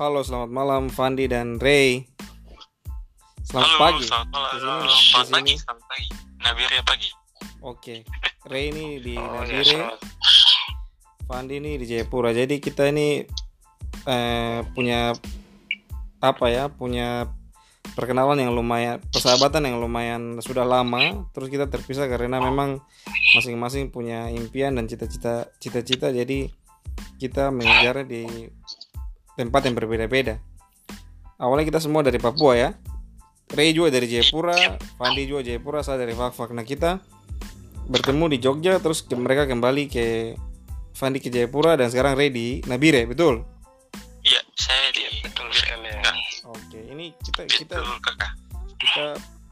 Halo, selamat malam Fandi dan Ray. Selamat Halo, pagi. selamat malam. Di sini- Halo, di selamat pagi, selamat pagi. Nabir ya pagi. Oke. Ray ini di Oh, ya, Nabire, selamat. Fandi ini di Jayapura. Jadi kita ini eh, punya apa ya? Punya perkenalan yang lumayan, persahabatan yang lumayan sudah lama. Terus kita terpisah karena memang masing-masing punya impian dan cita-cita, cita-cita. Jadi kita mengejarnya di tempat yang berbeda-beda. Awalnya kita semua dari Papua ya. Ray juga dari Jayapura, Fandi juga Jayapura, saya dari Fakfak. Nah kita bertemu di Jogja, terus ke- mereka kembali ke Fandi ke Jayapura dan sekarang Ray di Nabire, betul? Iya, saya di betul sekali Oke, ini kita kita kita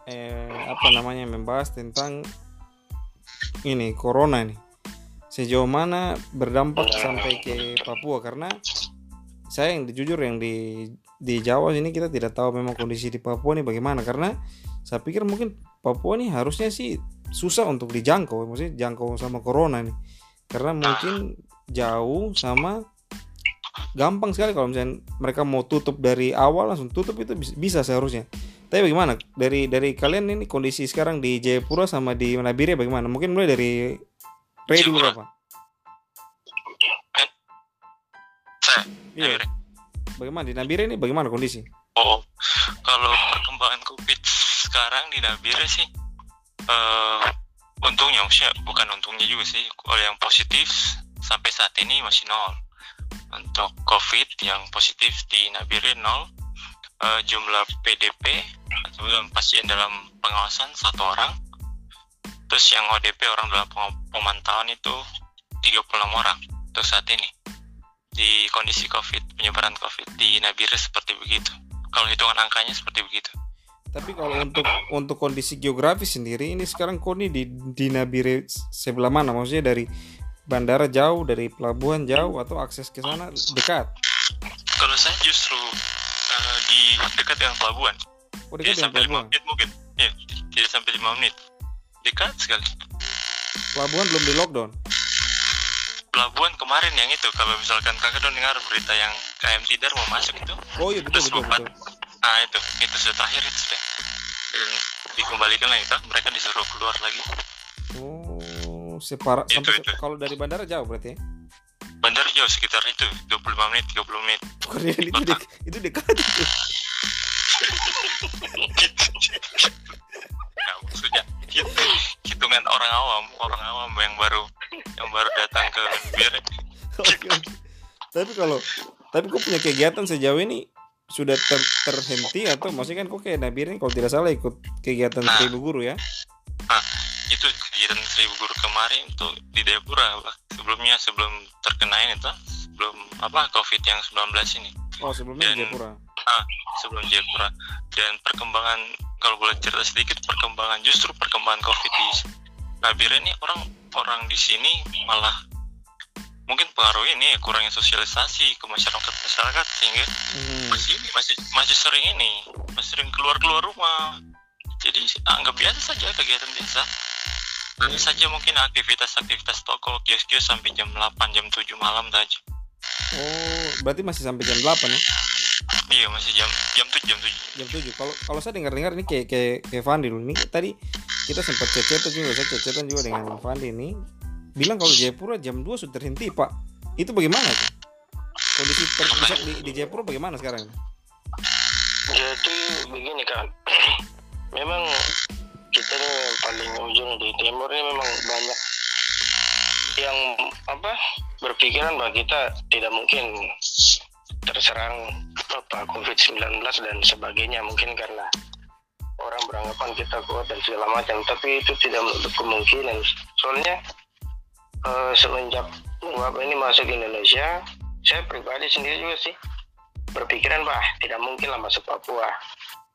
eh, apa namanya membahas tentang ini corona nih. Sejauh mana berdampak sampai ke Papua karena saya yang jujur yang di di Jawa sini kita tidak tahu memang kondisi di Papua ini bagaimana. Karena saya pikir mungkin Papua nih harusnya sih susah untuk dijangkau maksudnya jangkau sama corona nih karena mungkin jauh sama gampang sekali kalau misalnya mereka mau tutup dari awal langsung tutup itu bis- bisa seharusnya. Tapi bagaimana? Dari dari kalian ini kondisi sekarang di Jayapura sama di Nabire bagaimana? Mungkin mulai dari Ray dulu apa iya bagaimana di Nabire ini bagaimana kondisi Oh, kalau perkembangan COVID sekarang di Nabire sih, eh untungnya, maksudnya bukan untungnya juga sih, kalau yang positif sampai saat ini masih nol. Untuk COVID yang positif di Nabire nol, Eh, jumlah PDP atau dalam pasien dalam pengawasan satu orang, terus yang ODP orang dalam pemantauan itu 36 orang untuk saat ini. Di kondisi COVID, penyebaran COVID di Nabire seperti begitu. Kalau hitungan angkanya seperti begitu. tapi kalau untuk untuk kondisi geografis sendiri ini sekarang kok nih di di Nabire sebelah mana? Maksudnya dari bandara jauh dari pelabuhan jauh atau akses ke sana dekat? Kalau saya justru eh, di dekat dengan pelabuhan, oh dekat dengan sampai lima menit mungkin, ya, tidak sampai lima menit, dekat sekali. pelabuhan belum di lockdown Pelabuhan kemarin yang itu, kalau misalkan kakak udah dengar berita yang KM Tidar mau masuk itu, oh iya betul betul betul nah itu, itu sudah terakhir itu sudah. Dan dikembalikan lagi, tak? mereka disuruh keluar lagi. oh separa Itu, sampai itu. kalau dari bandara jauh berarti ya Bandar jauh sekitar itu, 25 menit, 30 menit. Bukan itu dek, itu dekat itu Nah, maksudnya hitungan orang awam, orang awam yang baru yang baru datang ke bir Oke. Tapi kalau tapi kok punya kegiatan sejauh ini sudah ter- terhenti atau maksudnya kan kok kayak Nabir ini kalau tidak salah ikut kegiatan Nah. seribu guru ya? itu kegiatan seribu guru kemarin tuh di Pak. sebelumnya sebelum terkena ini tuh sebelum apa covid yang 19 ini Oh sebelumnya di Dan- Jayapura. sebelum Jayapura dan perkembangan kalau boleh cerita sedikit perkembangan justru perkembangan covid di Nabire ini orang orang di sini malah mungkin pengaruh ini ya, kurangnya sosialisasi ke masyarakat masyarakat sehingga Hmm. masih ini masih masih sering ini masih sering keluar keluar rumah jadi anggap biasa saja kegiatan biasa hanya saja mungkin aktivitas-aktivitas toko kios-kios sampai jam 8 jam 7 malam saja Oh berarti masih sampai jam 8 ya? Iya masih jam jam 7 jam 7 Jam 7. Kalau kalau saya dengar-dengar ini kayak kayak kayak Fandi dulu ini tadi kita sempat cecetan juga saya cecetan juga dengan Fandi ini bilang kalau Jayapura jam 2 sudah terhenti Pak. Itu bagaimana tuh? Kondisi terpusat di, di Jayapura bagaimana sekarang? Jadi begini kan, memang kita ini yang paling ujung di timur ini memang banyak yang apa berpikiran bahwa kita tidak mungkin terserang apa COVID-19 dan sebagainya. Mungkin karena orang beranggapan kita kuat dan segala macam. Tapi itu tidak menutup kemungkinan. Soalnya eh, semenjak wabah ini masuk ke Indonesia saya pribadi sendiri juga sih berpikiran bah tidak mungkin lah masuk Papua.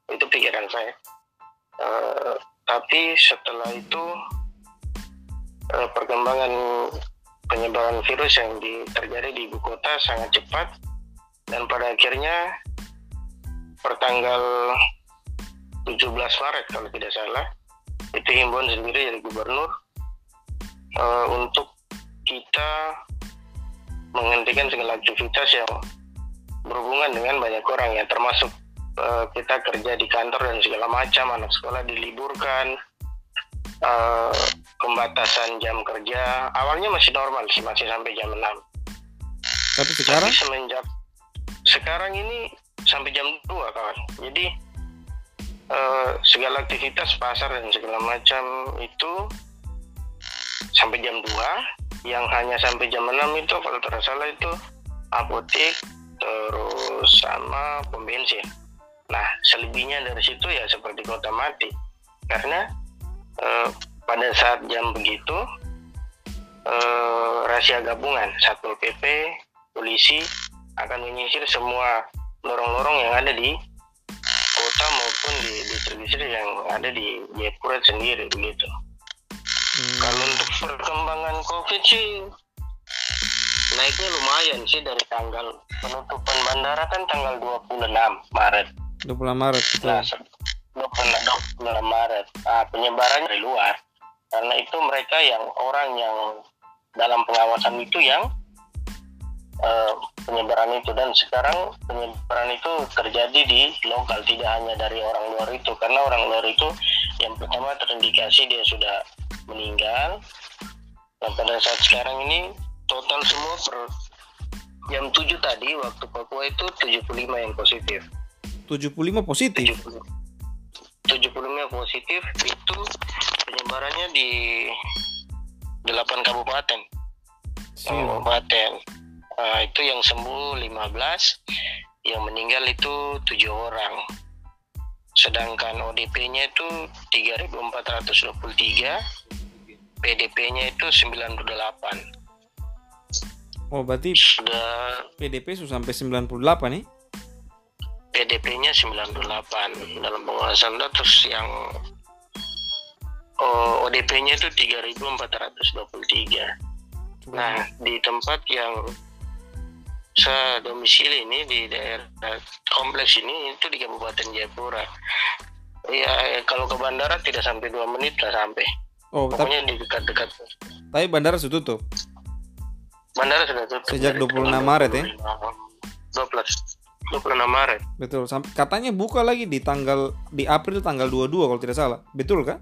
Itu pikiran saya. Eh, tapi setelah itu eh, perkembangan penyebaran virus yang di- terjadi di ibu kota sangat cepat dan pada akhirnya pertanggal 17 Maret kalau tidak salah itu himbauan sendiri dari gubernur eh, untuk kita menghentikan segala aktivitas yang berhubungan dengan banyak orang ya termasuk eh, kita kerja di kantor dan segala macam anak sekolah diliburkan eh, pembatasan jam kerja. Awalnya masih normal sih masih sampai jam 6 Tapi sekarang? Tapi semenjak sekarang ini sampai jam 2 kawan. Jadi eh, segala aktivitas pasar dan segala macam itu sampai jam 2 yang hanya sampai jam 6 itu kalau tidak salah itu apotek terus sama pom bensin. Nah, selebihnya dari situ ya seperti kota mati. Karena eh, pada saat jam begitu eh, rahasia gabungan Satpol PP, polisi akan menyisir semua lorong-lorong yang ada di kota maupun di distribusi yang ada di Jayapura sendiri begitu. hmm, Kalau untuk perkembangan COVID sih naiknya lumayan sih dari tanggal penutupan bandara kan tanggal 26 Maret. 20 Maret gitu. Nah, se- 26 Maret. Ah, penyebarannya dari luar. Karena itu mereka yang orang yang dalam pengawasan itu yang eh, penyebaran itu. Dan sekarang penyebaran itu terjadi di lokal tidak hanya dari orang luar itu. Karena orang luar itu yang pertama terindikasi dia sudah meninggal. Dan pada saat sekarang ini total semua per jam 7 tadi waktu Papua itu 75 yang positif. 75 positif. 70 75 positif itu penyebarannya di 8 kabupaten. Kabupaten Nah, itu yang sembuh 15 yang meninggal itu tujuh orang. Sedangkan ODP-nya itu 3423 PDP-nya itu 98 Oh, berarti sudah PDP sudah sampai 98 nih. PDP-nya 98 dalam penguasaan data terus yang oh, ODP-nya itu 3423 Nah, di tempat yang saya domisili ini di daerah kompleks ini itu di Kabupaten Jayapura. Ya, kalau ke bandara tidak sampai dua menit lah sampai. Oh, tapi, Pokoknya di dekat-dekat tapi bandara sudah tutup. bandara sudah tutup. Sejak dari 26 tanggal Maret ya? 12 26 Maret. Betul. Katanya buka lagi di tanggal di April tanggal 22 kalau tidak salah. Betul kah?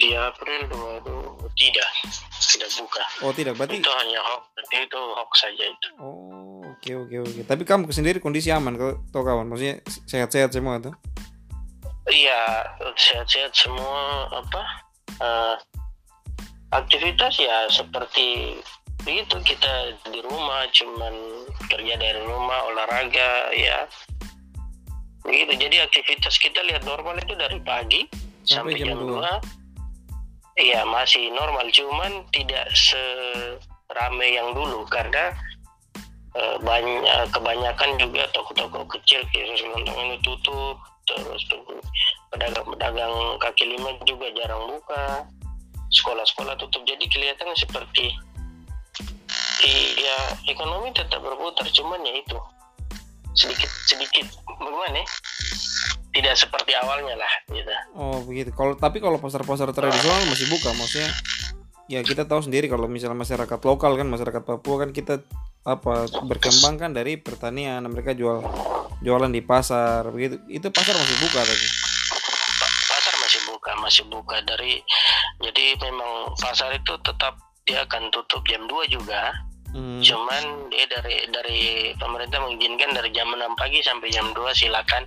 Di April 22 tidak tidak buka. Oh, tidak. Berarti Itu hanya hoax, itu hoax saja itu. Oh, oke oke oke. Tapi kamu sendiri kondisi aman kau toh kawan? Maksudnya sehat-sehat semua tuh? Iya, sehat-sehat semua apa eh, aktivitas ya seperti begitu kita di rumah cuman kerja dari rumah olahraga ya begitu jadi aktivitas kita lihat normal itu dari pagi Sampai sampai, jam jam dua. 2 iya masih normal cuman tidak serame yang dulu karena eh, banyak kebanyakan juga toko-toko kecil kayak lontong ini tutup terus pedagang-pedagang kaki lima juga jarang buka sekolah-sekolah tutup jadi kelihatan seperti iya ekonomi tetap berputar cuman ya itu sedikit sedikit bagaimana ya? Tidak seperti awalnya lah gitu Oh begitu. Kalau tapi kalau pasar-pasar tradisional masih buka, maksudnya ya kita tahu sendiri kalau misalnya masyarakat lokal kan masyarakat Papua kan kita apa berkembang kan dari pertanian mereka jual jualan di pasar begitu itu pasar masih buka tadi Pa- pasar masih buka masih buka dari jadi memang pasar itu tetap dia akan tutup jam 2 juga hmm. cuman dia dari dari pemerintah mengizinkan dari jam 6 pagi sampai jam 2 silakan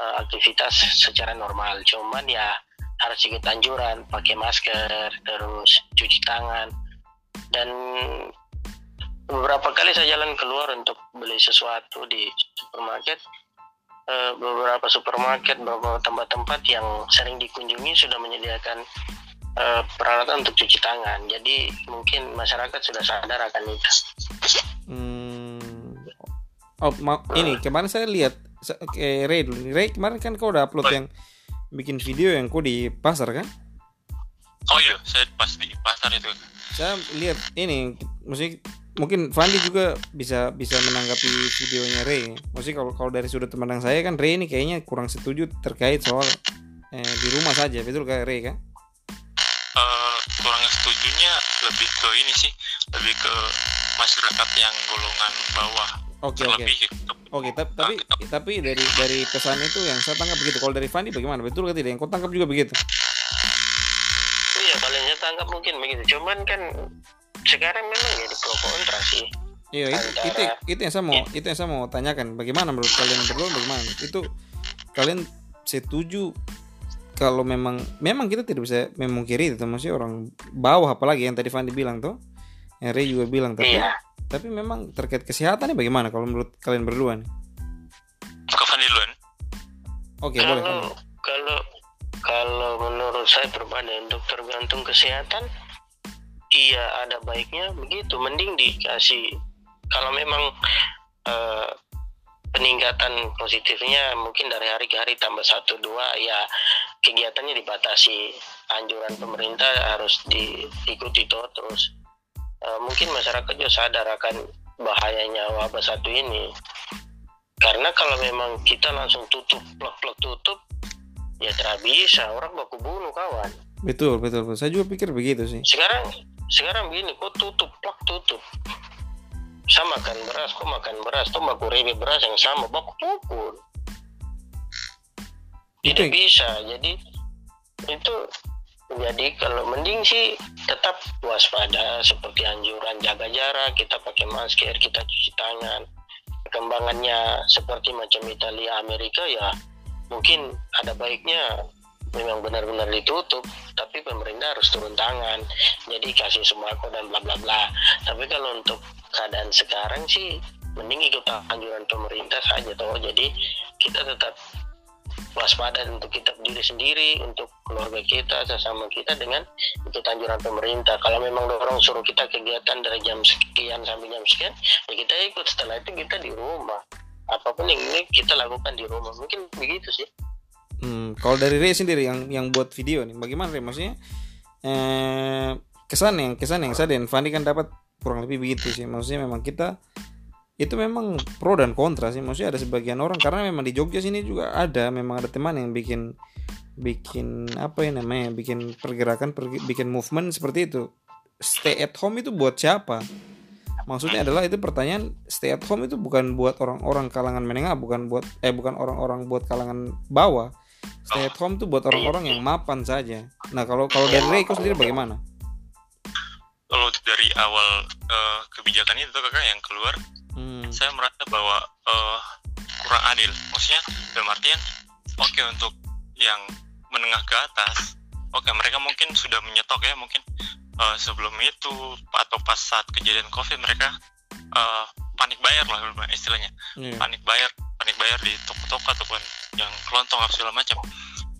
eh, aktivitas secara normal. Cuman ya harus ikut anjuran pakai masker terus cuci tangan. Dan beberapa kali saya jalan keluar untuk beli sesuatu di supermarket eh, beberapa supermarket beberapa tempat-tempat yang sering dikunjungi sudah menyediakan eh, peralatan untuk cuci tangan. Jadi mungkin masyarakat sudah sadar akan itu. Hmm. Oh, ma- ini kemarin saya lihat sa- ke Ray dulu. Ray kemarin kan kau udah upload Oi. yang bikin video yang kau di pasar kan? oh iya saya pas di pasar itu Saya lihat ini, musik mungkin Fandi juga bisa bisa menanggapi videonya Ray. Maksudnya kalau kalau dari sudut pandang saya kan Ray ini kayaknya kurang setuju terkait soal eh, di rumah saja, betul kak Ray kan? Eh, kurang setujunya lebih ke ini sih lebih ke masyarakat yang golongan bawah Oke oke. terlebih Oke, tap- tapi tapi dari dari pesan itu yang saya tangkap begitu. Kalau dari Fandi bagaimana? Betul atau tidak? Yang kau tangkap juga begitu? iya paling saya tangkap mungkin begitu cuman kan sekarang memang jadi pro kontra sih Iya, itu, itu itu yang saya mau itu yang saya mau tanyakan. Bagaimana menurut kalian berdua? Bagaimana? Itu kalian setuju kalau memang memang kita tidak bisa memungkiri itu maksudnya orang bawah apalagi yang tadi Fandi bilang tuh, yang Ray juga bilang tapi iya tapi memang terkait kesehatannya bagaimana kalau menurut kalian berdua nih? Kapan duluan? Oke, boleh. kalau kalau kalau menurut saya pribadi untuk tergantung kesehatan iya ada baiknya begitu mending dikasih kalau memang eh, peningkatan positifnya mungkin dari hari ke hari tambah satu dua ya kegiatannya dibatasi anjuran pemerintah harus diikuti toh terus Eh, mungkin masyarakat juga sadar akan bahayanya wabah satu ini. Karena kalau memang kita langsung tutup plek-plek tutup ya tidak bisa. Orang baku bunuh kawan. Betul, betul, betul. Saya juga pikir begitu sih. sekarang sekarang begini kok tutup plak tutup? Saya makan beras kok makan beras? Tuh baku ribe beras yang sama? Baku pukul. Itu tidak bisa. Jadi itu jadi kalau mending sih tetap waspada seperti anjuran jaga jarak kita pakai masker kita cuci tangan. Perkembangannya seperti macam Italia Amerika ya mungkin ada baiknya memang benar-benar ditutup tapi pemerintah harus turun tangan. Jadi kasih sembako dan bla bla bla. Tapi kalau untuk keadaan sekarang sih mending ikut anjuran pemerintah saja toh. Jadi kita tetap waspada untuk kita diri sendiri untuk keluarga kita sesama kita dengan ikut anjuran pemerintah. Kalau memang orang suruh kita kegiatan dari jam sekian sampai jam sekian ya kita ikut. Setelah itu kita di rumah. Apa pun yang ini kita lakukan di rumah. Mungkin begitu sih. Hmm, kalau dari Ray sendiri yang yang buat video nih, bagaimana Ray? Maksudnya eh, kesan yang kesan yang saya dan Fandi kan dapat kurang lebih begitu sih. Maksudnya memang kita itu memang pro dan kontra sih. Maksudnya ada sebagian orang karena memang di Jogja sini juga ada memang ada teman yang bikin bikin apa ya namanya bikin pergerakan pergi- bikin movement seperti itu. Stay at home itu buat siapa? Maksudnya adalah itu pertanyaan stay at home itu bukan buat orang-orang kalangan menengah bukan buat eh bukan orang-orang buat kalangan bawah. Stay at home itu buat orang-orang yang mapan saja. Nah kalau kalau dari Reiko sendiri bagaimana? Kalau dari awal eh, kebijakan itu kakak yang keluar, hmm. saya merasa bahwa eh, kurang adil. Maksudnya dalam artian, oke untuk yang menengah ke atas, oke mereka mungkin sudah menyetok ya mungkin eh, sebelum itu atau pas saat kejadian covid mereka eh, panik bayar lah istilahnya. Iya. panik bayar panik bayar di toko-toko ataupun yang kelontong atau segala macam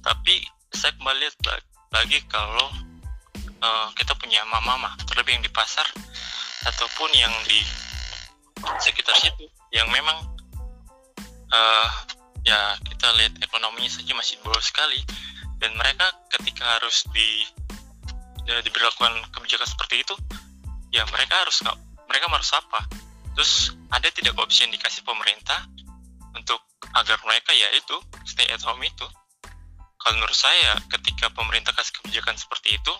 tapi saya kembali lihat lagi kalau eh, kita punya mama-mama terlebih yang di pasar ataupun yang di sekitar situ yang memang eh, ya kita lihat ekonominya saja masih bawah sekali. Dan mereka ketika harus di ya, diberlakukan kebijakan seperti itu ya mereka harus mereka harus apa? Terus ada tidak opsi yang dikasih pemerintah untuk agar mereka ya itu stay at home itu? Kalau menurut saya ketika pemerintah kasih kebijakan seperti itu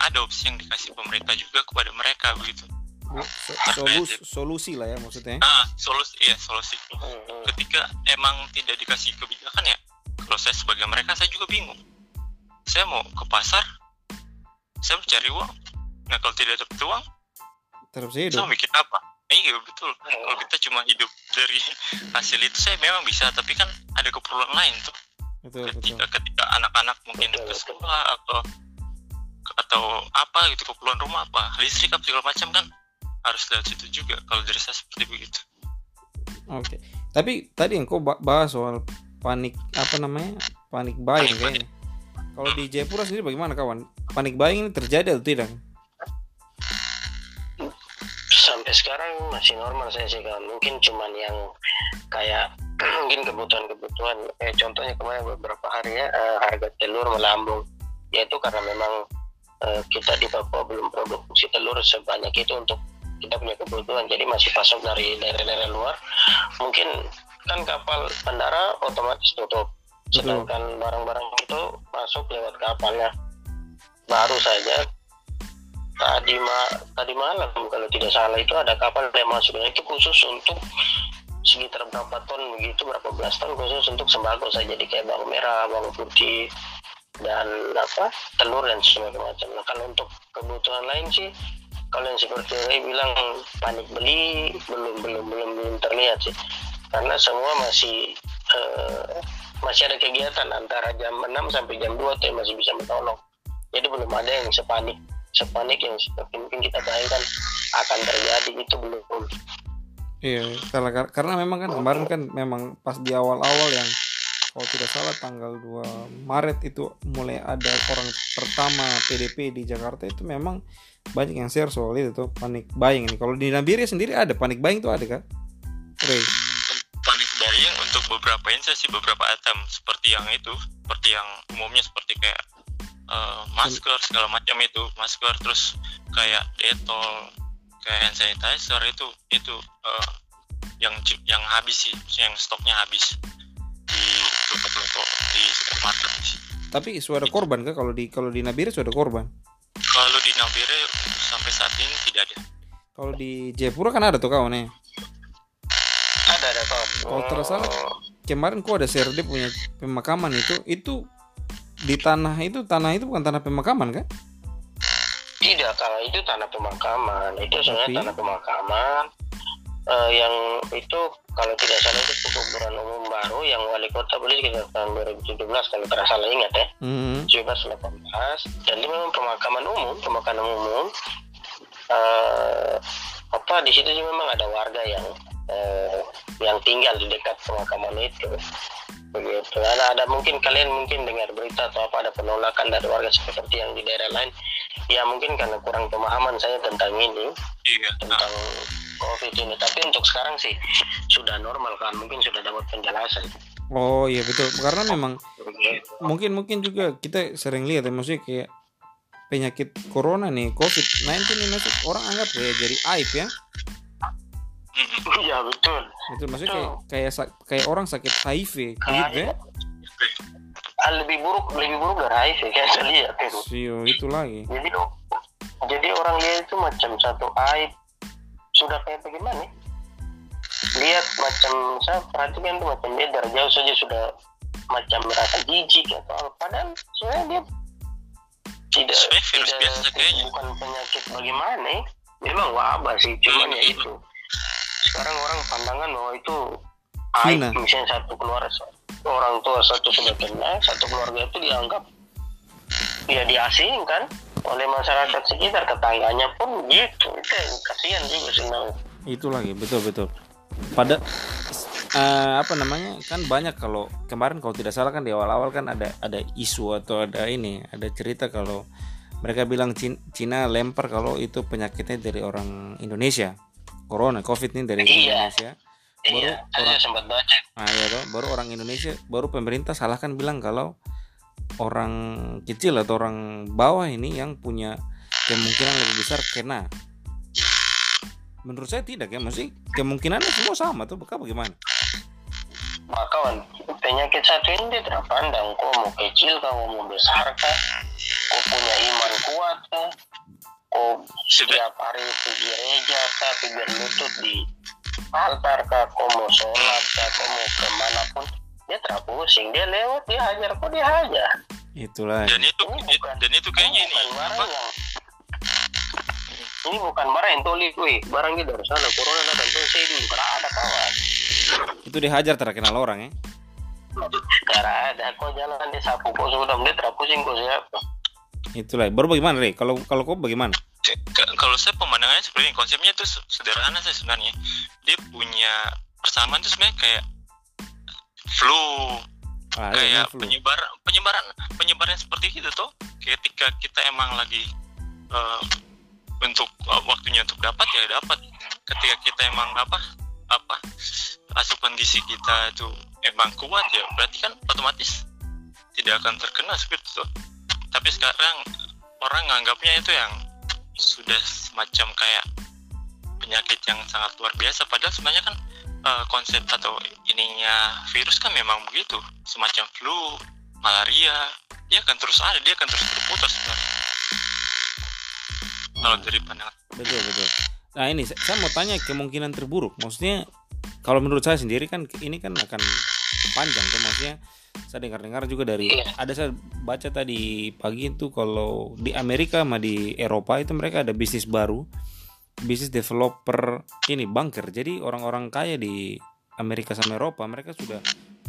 ada opsi yang dikasih pemerintah juga kepada mereka begitu So- solus- solusi lah ya maksudnya. Ah solusi iya solusi. Hmm, ketika emang tidak dikasih kebijakan ya kalau saya sebagai mereka saya juga bingung. Saya mau ke pasar saya mencari uang. Nah kalau tidak dapat uang terus saya saya hidup mau bikin apa? Iya betul. Kalau kita cuma hidup dari hasil itu saya memang bisa tapi kan ada keperluan lain tuh. Betul betul. ketika ketika anak-anak mungkin Betul, ke betul. sekolah atau atau apa gitu keperluan rumah apa listrik apa segala macam kan harus lewat situ juga kalau dari saya seperti begitu Oke. Tapi tadi yang kau ba- bahas soal panik apa namanya? Panik buying kayaknya. Kalau di Jayapura sendiri bagaimana kawan? Panik buying ini terjadi atau tidak? sampai sekarang masih normal saya sih kan mungkin cuman yang kayak mungkin kebutuhan-kebutuhan eh contohnya kemarin beberapa hari ya eh, harga telur melambung yaitu karena memang eh, kita di Papua belum produksi telur sebanyak itu untuk kita punya kebutuhan. Jadi masih pasok dari daerah-daerah luar mungkin kan kapal bandara otomatis tutup. Sedangkan barang-barang itu masuk lewat kapalnya. Baru saja tadi ma tadi malam kalau tidak salah itu ada kapal yang masuk. Dan itu khusus untuk sekitar berapa ton begitu berapa belas ton khusus untuk sembako saja. Jadi kayak bawang merah bawang putih dan apa telur dan segala macam. Nah kalau untuk kebutuhan lain sih kalau yang seperti Ray bilang panik beli belum belum belum belum terlihat sih. Karena semua masih eh, masih ada kegiatan antara jam 6 sampai jam 2 tuh masih bisa menolong. Jadi belum ada yang sepanik sepanik yang mungkin kita bayangkan akan terjadi itu belum. Iya, karena karena memang kan kemarin kan memang pas di awal-awal yang kalau tidak salah tanggal 2 Maret itu mulai ada orang pertama PDP di Jakarta itu memang banyak yang share soal itu tuh panik buying ini. Kalau di Nabiri sendiri ada panik buying tuh ada kan? Ray. panik buying untuk beberapa instansi beberapa item seperti yang itu seperti yang umumnya seperti kayak eh, masker segala macam itu masker terus kayak detol kayak hand sanitizer itu itu eh, yang yang habis sih yang stoknya habis di toko-toko di supermarket. Tapi sudah ada korban kan kalau di kalau di Nabiri sudah ada korban. Kalau di Nabire sampai saat ini tidak ada Kalau di Jayapura kan ada tuh kawan ya. ada ada kawan Kalau tidak salah kemarin kok ada share dia punya pemakaman itu itu di tanah itu tanah itu bukan tanah pemakaman kan? Tidak, kalau itu tanah pemakaman. Itu sebenarnya Tapi- tanah pemakaman eh, yang itu kalau tidak salah itu kuburan umum baru yang wali kota beli sekitar tahun 2017 kalau tidak salah ingat ya. Hmm. 17 18 dan ini memang pemakaman umum, pemakaman umum. Eh, apa di situ juga memang ada warga yang eh, yang tinggal di dekat pemakaman itu. Begitu. Ada, ada mungkin kalian mungkin dengar berita atau apa ada penolakan dari warga seperti yang di daerah lain. Ya mungkin karena kurang pemahaman saya tentang ini, iya nah, tentang COVID ini. Tapi untuk sekarang sih sudah normal kan, mungkin sudah dapat penjelasan. Oh iya betul karena memang mungkin mungkin juga kita sering lihat ya maksudnya kayak penyakit corona nih COVID-19 ini masuk orang anggap kayak jadi aib ya. mm-mm. Ya betul. Itu maksudnya kayak kayak kayak orang sakit HIV gitu ya. Ah, lebih buruk lebih buruk dari HIV kayak saya lihat itu. Sio itu lagi. Jadi jadi orang lihat itu macam satu aib sudah kayak bagaimana? Lihat macam saya perhatikan tuh macam dia dari jauh saja sudah macam merasa jijik atau apa. Padahal sebenarnya dia tidak Sebenarnya virus tidak biasa kayaknya. bukan penyakit bagaimana? ya. Memang wabah sih, cuman ya itu. Sekarang orang pandangan bahwa itu aib misalnya satu keluarga orang tua satu sudah kena, satu keluarga itu dianggap ya diasingkan oleh masyarakat sekitar tetangganya pun gitu. Itu kasihan juga sebenarnya Itu lagi betul betul. Pada eh, apa namanya kan banyak kalau kemarin kalau tidak salah kan di awal-awal kan ada ada isu atau ada ini ada cerita kalau mereka bilang Cin- Cina lempar kalau itu penyakitnya dari orang Indonesia. Corona covid ini dari Iya. Indonesia. Baru iya orang sempat baca. Ah, iya toh, baru orang Indonesia baru pemerintah salahkan bilang kalau orang kecil atau orang bawah ini yang punya kemungkinan lebih besar kena. Menurut saya tidak ya masih kemungkinannya semua sama tuh bakal bagaimana? Nah, kawan penyakit satu ini tidak pandang kau mau kecil kau mau besar kah kau punya iman kuat kah kau setiap hari pergi gereja kah pergi lutut di altar kah kau mau sholat kah kau mau ke mana pun dia tidak pusing dia lewat dia hajar kok dia hajar? Itulah. Dan itu Ini bukan- dan itu kayaknya ini bukan barang yang ini bukan barang yang toli wih barang ini dari sana corona datang tuh saya dulu karena ada kawan. Itu dihajar terkenal orang ya? Karena ada kok jalan di sapu kok sudah dia tidak pusing kok siapa? Itulah baru bagaimana Rey kalau kalau kau bagaimana? Kalau saya pemandangannya seperti ini konsepnya itu se- sederhana sih sebenarnya. Dia punya persamaan itu sebenarnya kayak flu. Ah, iya, kayak flu. penyebaran penyebaran penyebaran seperti itu tuh ketika kita emang lagi eh, untuk eh, waktunya untuk dapat ya dapat. Ketika kita emang apa apa asupan gizi kita itu emang kuat ya berarti kan otomatis tidak akan terkena seperti itu. Tapi sekarang orang nganggapnya itu yang sudah semacam kayak penyakit yang sangat luar biasa padahal sebenarnya kan eh, konsep atau ininya virus kan memang begitu. Semacam flu malaria dia akan terus ada dia akan terus berputar sebenarnya kalau Hmm. dari pandangan betul betul. Nah ini saya, mau tanya kemungkinan terburuk. Maksudnya kalau menurut saya sendiri kan ini kan akan panjang tuh maksudnya. Saya dengar-dengar juga dari Iya. ada saya baca tadi pagi itu kalau di Amerika sama di Eropa itu mereka ada bisnis baru bisnis developer ini bunker jadi orang-orang kaya di Amerika sama Eropa mereka sudah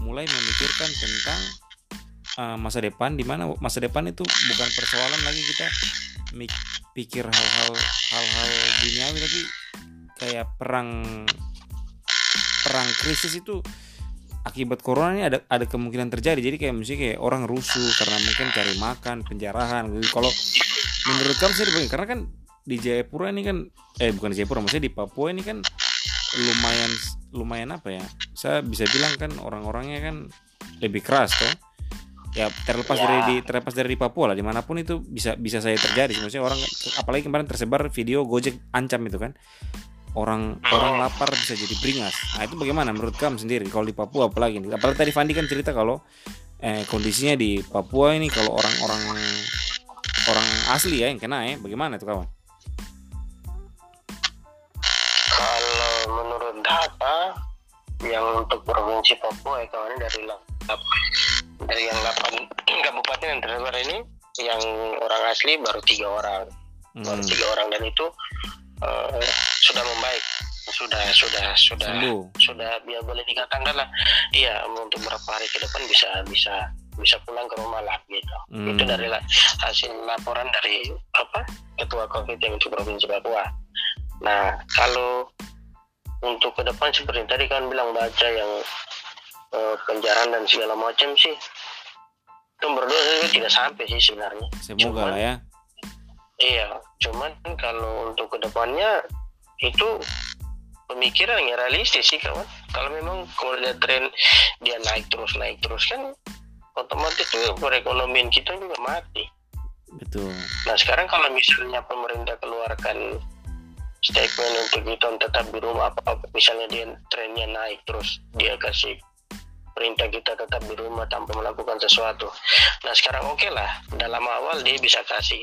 mulai memikirkan tentang uh, masa depan di mana masa depan itu bukan persoalan lagi kita pikir hal-hal hal-hal duniawi tapi kayak perang perang krisis itu akibat corona ini ada ada kemungkinan terjadi. Jadi kayak misalnya kayak orang rusuh karena mungkin cari makan penjarahan. Gitu kalau menurut kamu sih karena kan di Jayapura ini kan eh bukan di Jayapura maksudnya di Papua ini kan lumayan lumayan apa ya saya bisa bilang kan orang-orangnya kan lebih keras toh. Ya terlepas Ya. dari di terlepas dari di Papua lah di mana pun itu bisa bisa saya terjadi maksudnya orang apalagi kemarin tersebar video Gojek ancam itu kan. Orang orang lapar bisa jadi beringas. Nah itu bagaimana menurut kamu sendiri? Kalau di Papua apalagi apalagi tadi Fandi kan cerita kalau eh, kondisinya di Papua ini kalau orang-orang orang asli ya yang kena ya bagaimana itu kawan menurut data yang untuk provinsi Papua ya kawan dari dari yang 8 kabupaten yang tersebar ini yang orang asli baru tiga orang. Baru Hmm, tiga orang dan itu eh, sudah membaik. Sudah sudah sudah sembuh. sudah biar boleh dikatakan lah iya untuk beberapa hari ke depan bisa bisa bisa pulang ke rumah lah gitu. Hmm. itu dari hasil laporan dari apa ketua covid yang untuk provinsi Papua. Nah kalau untuk ke depan seperti tadi kan bilang baca yang eh, penjarahan dan segala macam sih itu berdua saya tidak sampai sih sebenarnya semoga Cuman- lah ya Iya, cuman kalau untuk ke depannya itu pemikiran yang realistis sih kawan. Kalau memang kalau lihat tren dia naik terus naik terus kan otomatis tuh perekonomian kita juga mati. betul Nah sekarang kalau misalnya pemerintah keluarkan statement untuk kita tetap di rumah apa, apa misalnya dia trennya naik terus dia kasih perintah kita tetap di rumah tanpa melakukan sesuatu. Nah sekarang oke lah dalam awal dia bisa kasih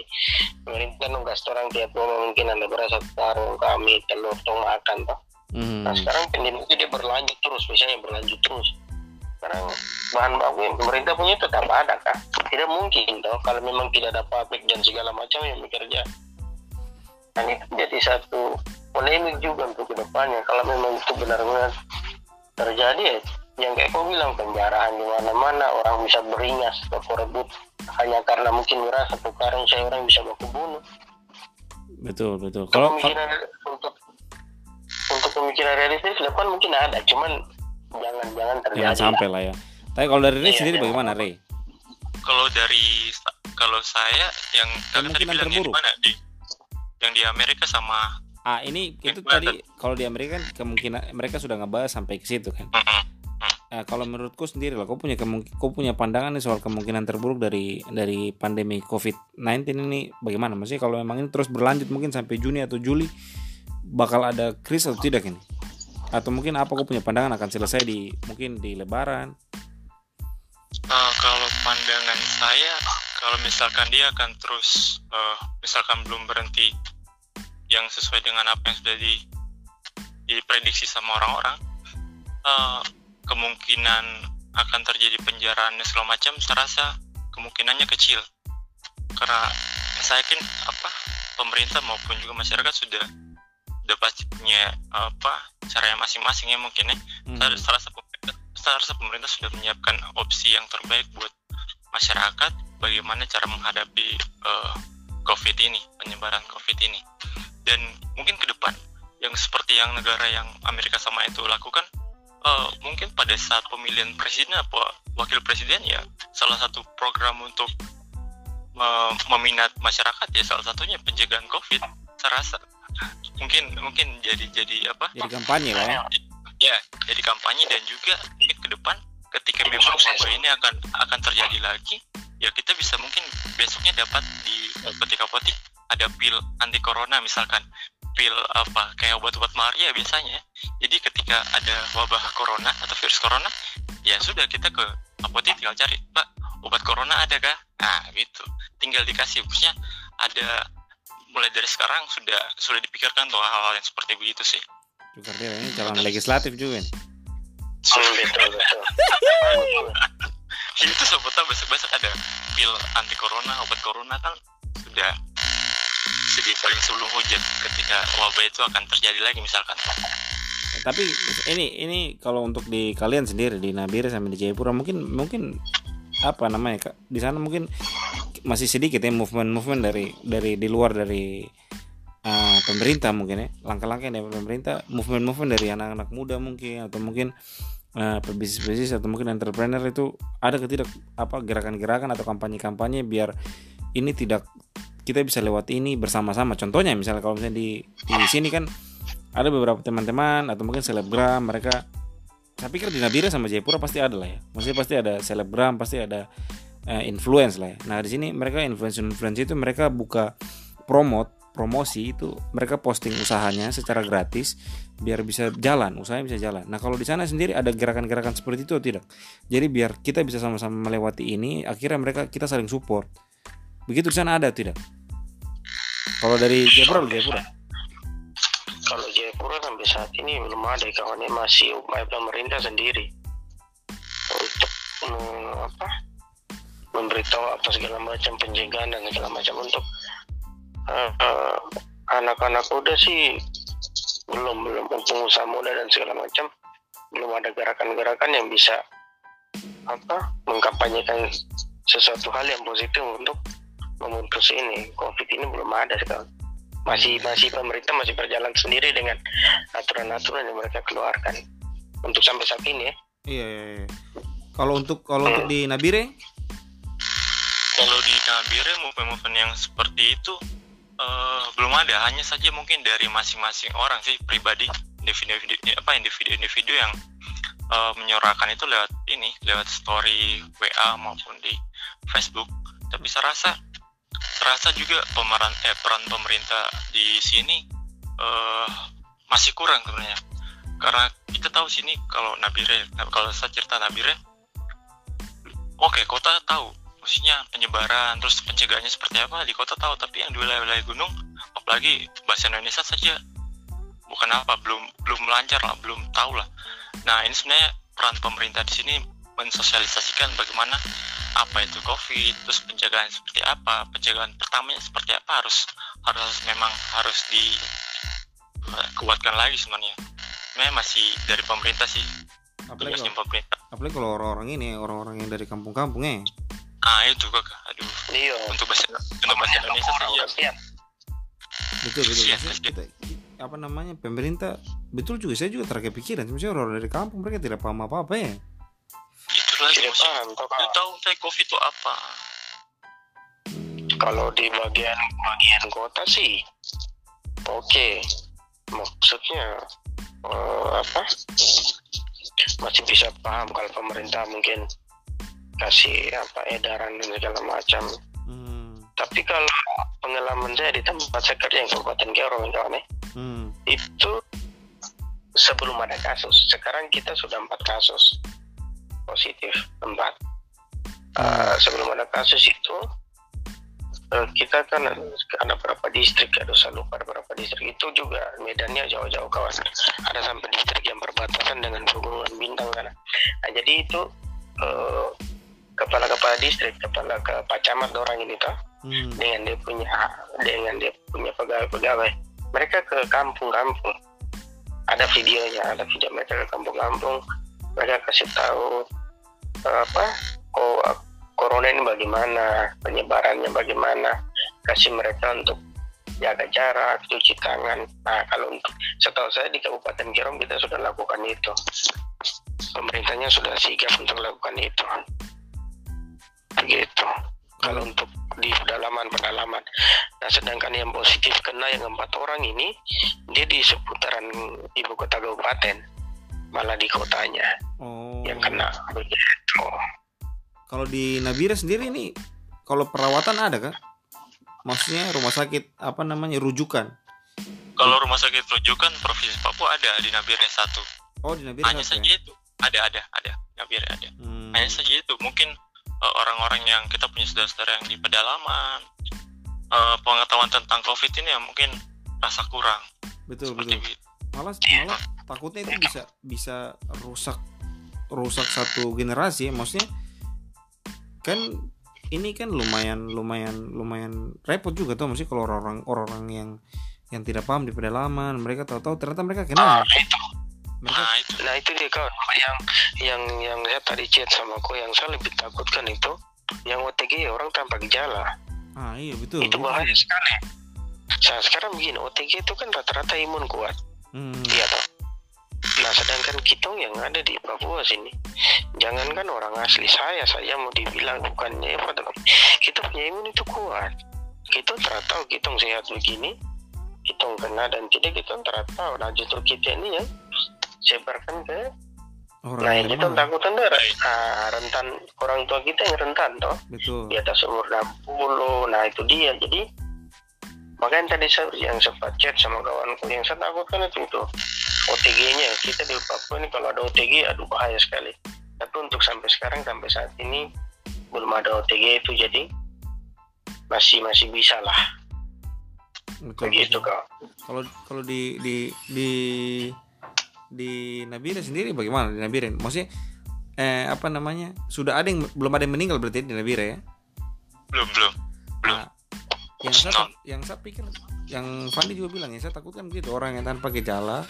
pemerintah nugas orang tiap rumah mungkin ada beras karung kami telur tong makan toh. Hmm, Nah sekarang pandemi itu dia berlanjut terus misalnya berlanjut terus. Sekarang bahan baku yang pemerintah punya tetap ada kah? Tidak mungkin toh kalau memang tidak ada pabrik dan segala macam yang bekerja. Dan itu jadi satu polemik juga untuk ke depannya kalau memang itu benar-benar terjadi ya yang kayak kau bilang penjarahan di mana-mana orang bisa beringas atau rebut hanya karena mungkin merasa satu karung saya orang bisa baku bunuh betul betul. Kalau kalau- pemikiran untuk untuk pemikiran realistis ke depan mungkin ada cuman jangan jangan terjadi jangan sampai lah ya. Tapi kalau dari Ray Iya, sendiri jangan bagaimana. Ray kalau dari kalau saya yang kalian tadi Kemungkinan bilang yang di terburuk. mana di yang di Amerika sama ah ini itu tadi kalau di Amerika kan kemungkinan mereka sudah ngebahas sampai ke situ kan Mm-mm. Nah, kalau menurutku sendiri lah, kau punya kau punya pandangan nih soal kemungkinan terburuk dari dari pandemi COVID-19 ini bagaimana? Maksudnya kalau memang ini terus berlanjut mungkin sampai Juni atau Juli bakal ada krisis atau tidak ini? Atau mungkin apa kau punya pandangan akan selesai di mungkin di Lebaran? Uh, kalau pandangan saya, kalau misalkan dia akan terus, uh, misalkan belum berhenti yang sesuai dengan apa yang sudah di, diprediksi sama orang-orang, uh, kemungkinan akan terjadi penjaraan dan segala macam, saya rasa kemungkinannya kecil. Karena saya yakin apa pemerintah maupun juga masyarakat sudah sudah pasti punya apa caranya masing-masing ya mungkin ya Hmm, saya saya rasa pemerintah, saya rasa pemerintah sudah menyiapkan opsi yang terbaik buat masyarakat bagaimana cara menghadapi eh, COVID ini, penyebaran COVID ini. Dan mungkin ke depan yang seperti yang negara yang Amerika sama itu lakukan, eh, mungkin pada saat pemilihan presiden apa wakil presiden ya salah satu program untuk me- meminat masyarakat ya salah satunya pencegahan COVID. Saya rasa mungkin mungkin jadi jadi apa? jadi kampanye lah ya. ya jadi kampanye dan juga mungkin ke depan ketika memang wabah ini akan akan terjadi lagi ya kita bisa mungkin besoknya dapat di ketika apotik ada pil anti corona misalkan pil apa kayak obat-obat malaria biasanya ya. jadi ketika ada wabah corona atau virus corona ya sudah kita ke apotek tinggal cari pak obat corona ada kah? Nah gitu. Tinggal dikasih maksudnya ada mulai dari sekarang sudah sudah dipikirkan tuh hal-hal yang seperti begitu sih. Jukardera ini calon legislatif juga nih. Betul betul itu sebutnya besok-besok ada pil anti corona obat corona kan sudah sedih paling sebelum hujan ketika wabah itu akan terjadi lagi misalkan. Tapi ini ini kalau untuk di kalian sendiri di Nabire sama di Jayapura mungkin mungkin apa namanya kak? Di sana mungkin masih sedikit ya movement movement dari dari di luar dari uh, pemerintah mungkin ya. Langkah-langkah dari pemerintah movement movement dari anak-anak muda mungkin atau mungkin uh, pebisnis-bisnis atau mungkin entrepreneur itu ada ketidak apa gerakan-gerakan atau kampanye-kampanye biar ini tidak kita bisa lewat ini bersama-sama. Contohnya misalnya kalau misalnya di di sini kan ada beberapa teman-teman atau mungkin selebgram mereka saya pikir di Nabire sama Jayapura pasti ada lah ya. Maksudnya pasti ada selebgram pasti ada uh, influence lah ya. Nah di sini mereka influence influence itu mereka buka promote promosi itu mereka posting usahanya secara gratis biar bisa jalan usahanya bisa jalan. Nah kalau di sana sendiri ada gerakan-gerakan seperti itu atau tidak? Jadi biar kita bisa sama-sama melewati ini akhirnya mereka kita saling support. Begitu di sana ada tidak? Kalau dari Jayapura Jayapura? Kalau Jayapura sampai saat ini belum ada kawannya masih upaya pemerintah sendiri untuk mm, apa memberitahu apa segala macam pencegahan dan segala macam untuk uh, uh, anak-anak muda sih belum belum pengusaha muda dan segala macam belum ada gerakan-gerakan yang bisa apa mengkampanyekan sesuatu hal yang positif untuk memutus ini. Covid ini belum ada sekarang. Masih masih pemerintah masih berjalan sendiri dengan aturan-aturan yang mereka keluarkan untuk sampai saat ini ya. iya, iya, iya. kalau untuk kalau untuk di Nabire? Kalau di Nabire movement-movement yang seperti itu eh, belum ada hanya saja mungkin dari masing-masing orang sih pribadi individu apa individu-individu yang eh, menyuarakan itu lewat ini lewat story WA maupun di Facebook. Tapi saya rasa terasa juga pemeran eh, peran pemerintah di sini eh, masih kurang sebenarnya. Karena kita tahu sini kalau Nabire kalau saya cerita Nabire oke kota tahu maksudnya penyebaran terus pencegahannya seperti apa di kota tahu tapi yang di wilayah-wilayah gunung apalagi bahasa Indonesia saja bukan apa belum belum lancar lah belum tahu lah. Nah ini sebenarnya peran pemerintah di sini mensosialisasikan bagaimana apa itu covid terus pencegahan seperti apa pencegahan pertamanya seperti apa harus harus memang harus dikuatkan lagi sebenarnya. Memang masih dari pemerintah sih apalagi kalau, pemerintah. apalagi kalau orang-orang ini orang-orang yang dari kampung-kampung ya ah itu kak. Aduh. Iya. Untuk bahasa untuk bahasa Indonesia saja kasihan. Betul betul. Pasti. kita, apa namanya pemerintah betul juga saya juga terkepikiran misalnya orang dari kampung mereka tidak paham apa apa ya. Itu lagi tidak paham lu tahu saya covid itu apa. Kalau di bagian bagian kota sih oke. Maksudnya eh, apa? Masih bisa paham kalau pemerintah mungkin kasih apa edaran dan segala macam. Hmm, tapi kalau pengalaman saya di tempat saya kerja yang Kabupaten Kero kawan ya, hmm, itu sebelum ada kasus. Sekarang kita sudah empat kasus positif empat. Eh, sebelum ada kasus itu eh, kita kan ada berapa distrik ada saya lupa ada berapa distrik. Itu juga medannya jauh-jauh kawasan. Ada sampai distrik yang berbatasan dengan pegunungan bintang kan nah jadi itu eh, kepala-kepala distrik kepala ke Pak Camat orang ini toh. Hmm. dengan dia punya dengan dia punya pegawai-pegawai mereka ke kampung-kampung. Ada videonya ada video mereka ke kampung-kampung. Mereka kasih tahu eh, apa oh corona ini bagaimana penyebarannya bagaimana. Kasih mereka untuk jaga jarak cuci tangan. Nah kalau untuk setahu saya di Kabupaten Kirom kita sudah lakukan itu. Pemerintahnya sudah sigap untuk lakukan itu begitu kalau untuk di pedalaman pedalaman nah sedangkan yang positif kena yang empat orang ini dia di seputaran ibu kota kabupaten malah di kotanya oh. yang kena. Begitu. Kalau di Nabire sendiri ini kalau perawatan ada kan maksudnya rumah sakit apa namanya rujukan? Kalau rumah sakit rujukan provinsi Papua ada di Nabire satu. Oh di Nabire hanya satu saja ya? itu. Ada ada ada. Nabire ada. Hmm. hanya saja itu. Mungkin eh, orang-orang yang kita punya saudara-saudara yang di pedalaman. Eh, pengetahuan tentang covid ini yang mungkin rasa kurang. Betul seperti betul. itu malah malah takutnya itu bisa bisa rusak rusak satu generasi ya. maksudnya kan ini kan lumayan lumayan lumayan repot juga tuh. Maksudnya kalau orang orang yang yang tidak paham di pedalaman mereka tahu-tahu ternyata mereka kenal. Itu. Mereka nah itu Nah itu dia kawan yang yang yang saya tadi chat sama aku yang saya lebih takutkan itu yang OTG orang tanpa gejala ah iya betul itu bahaya sekali. Nah, sekarang begini OTG itu kan rata-rata imun kuat, hmm, iya toh. Nah sedangkan kita yang ada di Papua sini, jangankan orang asli saya saya mau dibilang bukannya apa tapi kita punya imun itu kuat. Kita tahu kita sehat begini, kita kena dan tidak kita tahu. Nah justru kita ini yang sebarkan ke orang Nah, ini kita lemah. takutan deh ah, rentan. Orang tua kita yang rentan toh. Betul. Di atas umur 60 nah itu dia. Jadi makanya tadi saya yang sempat chat sama kawanku yang saya takutkan itu itu OTG-nya kita di Papua ini kalau ada OTG aduh bahaya sekali. Tapi untuk sampai sekarang sampai saat ini belum ada OTG itu. Jadi masih masih bisa lah. Betul, begitu kau kalau kalau di di di di Nabire sendiri bagaimana di Nabire maksudnya eh apa namanya? Sudah ada yang belum ada yang meninggal berarti di Nabire ya? Belum belum. Belum. Nah, yang saya tak- yang saya pikir yang Fandi juga bilang ya saya takutkan begitu orang yang tanpa gejala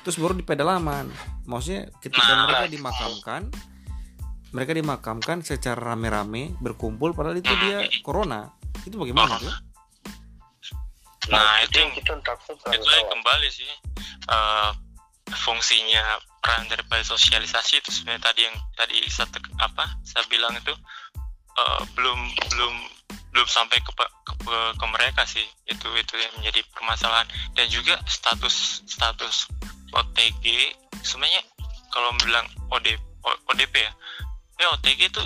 terus baru di pedalaman. Maksudnya ketika Nah. mereka dimakamkan mereka dimakamkan secara rame-rame berkumpul padahal itu dia corona. Itu bagaimana tuh nah itu yang kita takutkan itu lagi kawan. kembali sih. Eh, fungsinya peran daripada sosialisasi itu sebenarnya tadi yang tadi tek- apa saya bilang itu eh, belum belum belum sampai ke, ke ke- mereka sih. Itu itu yang menjadi permasalahan. Dan juga status status OTG sebenarnya kalau bilang OD, ODP ya ya OTG itu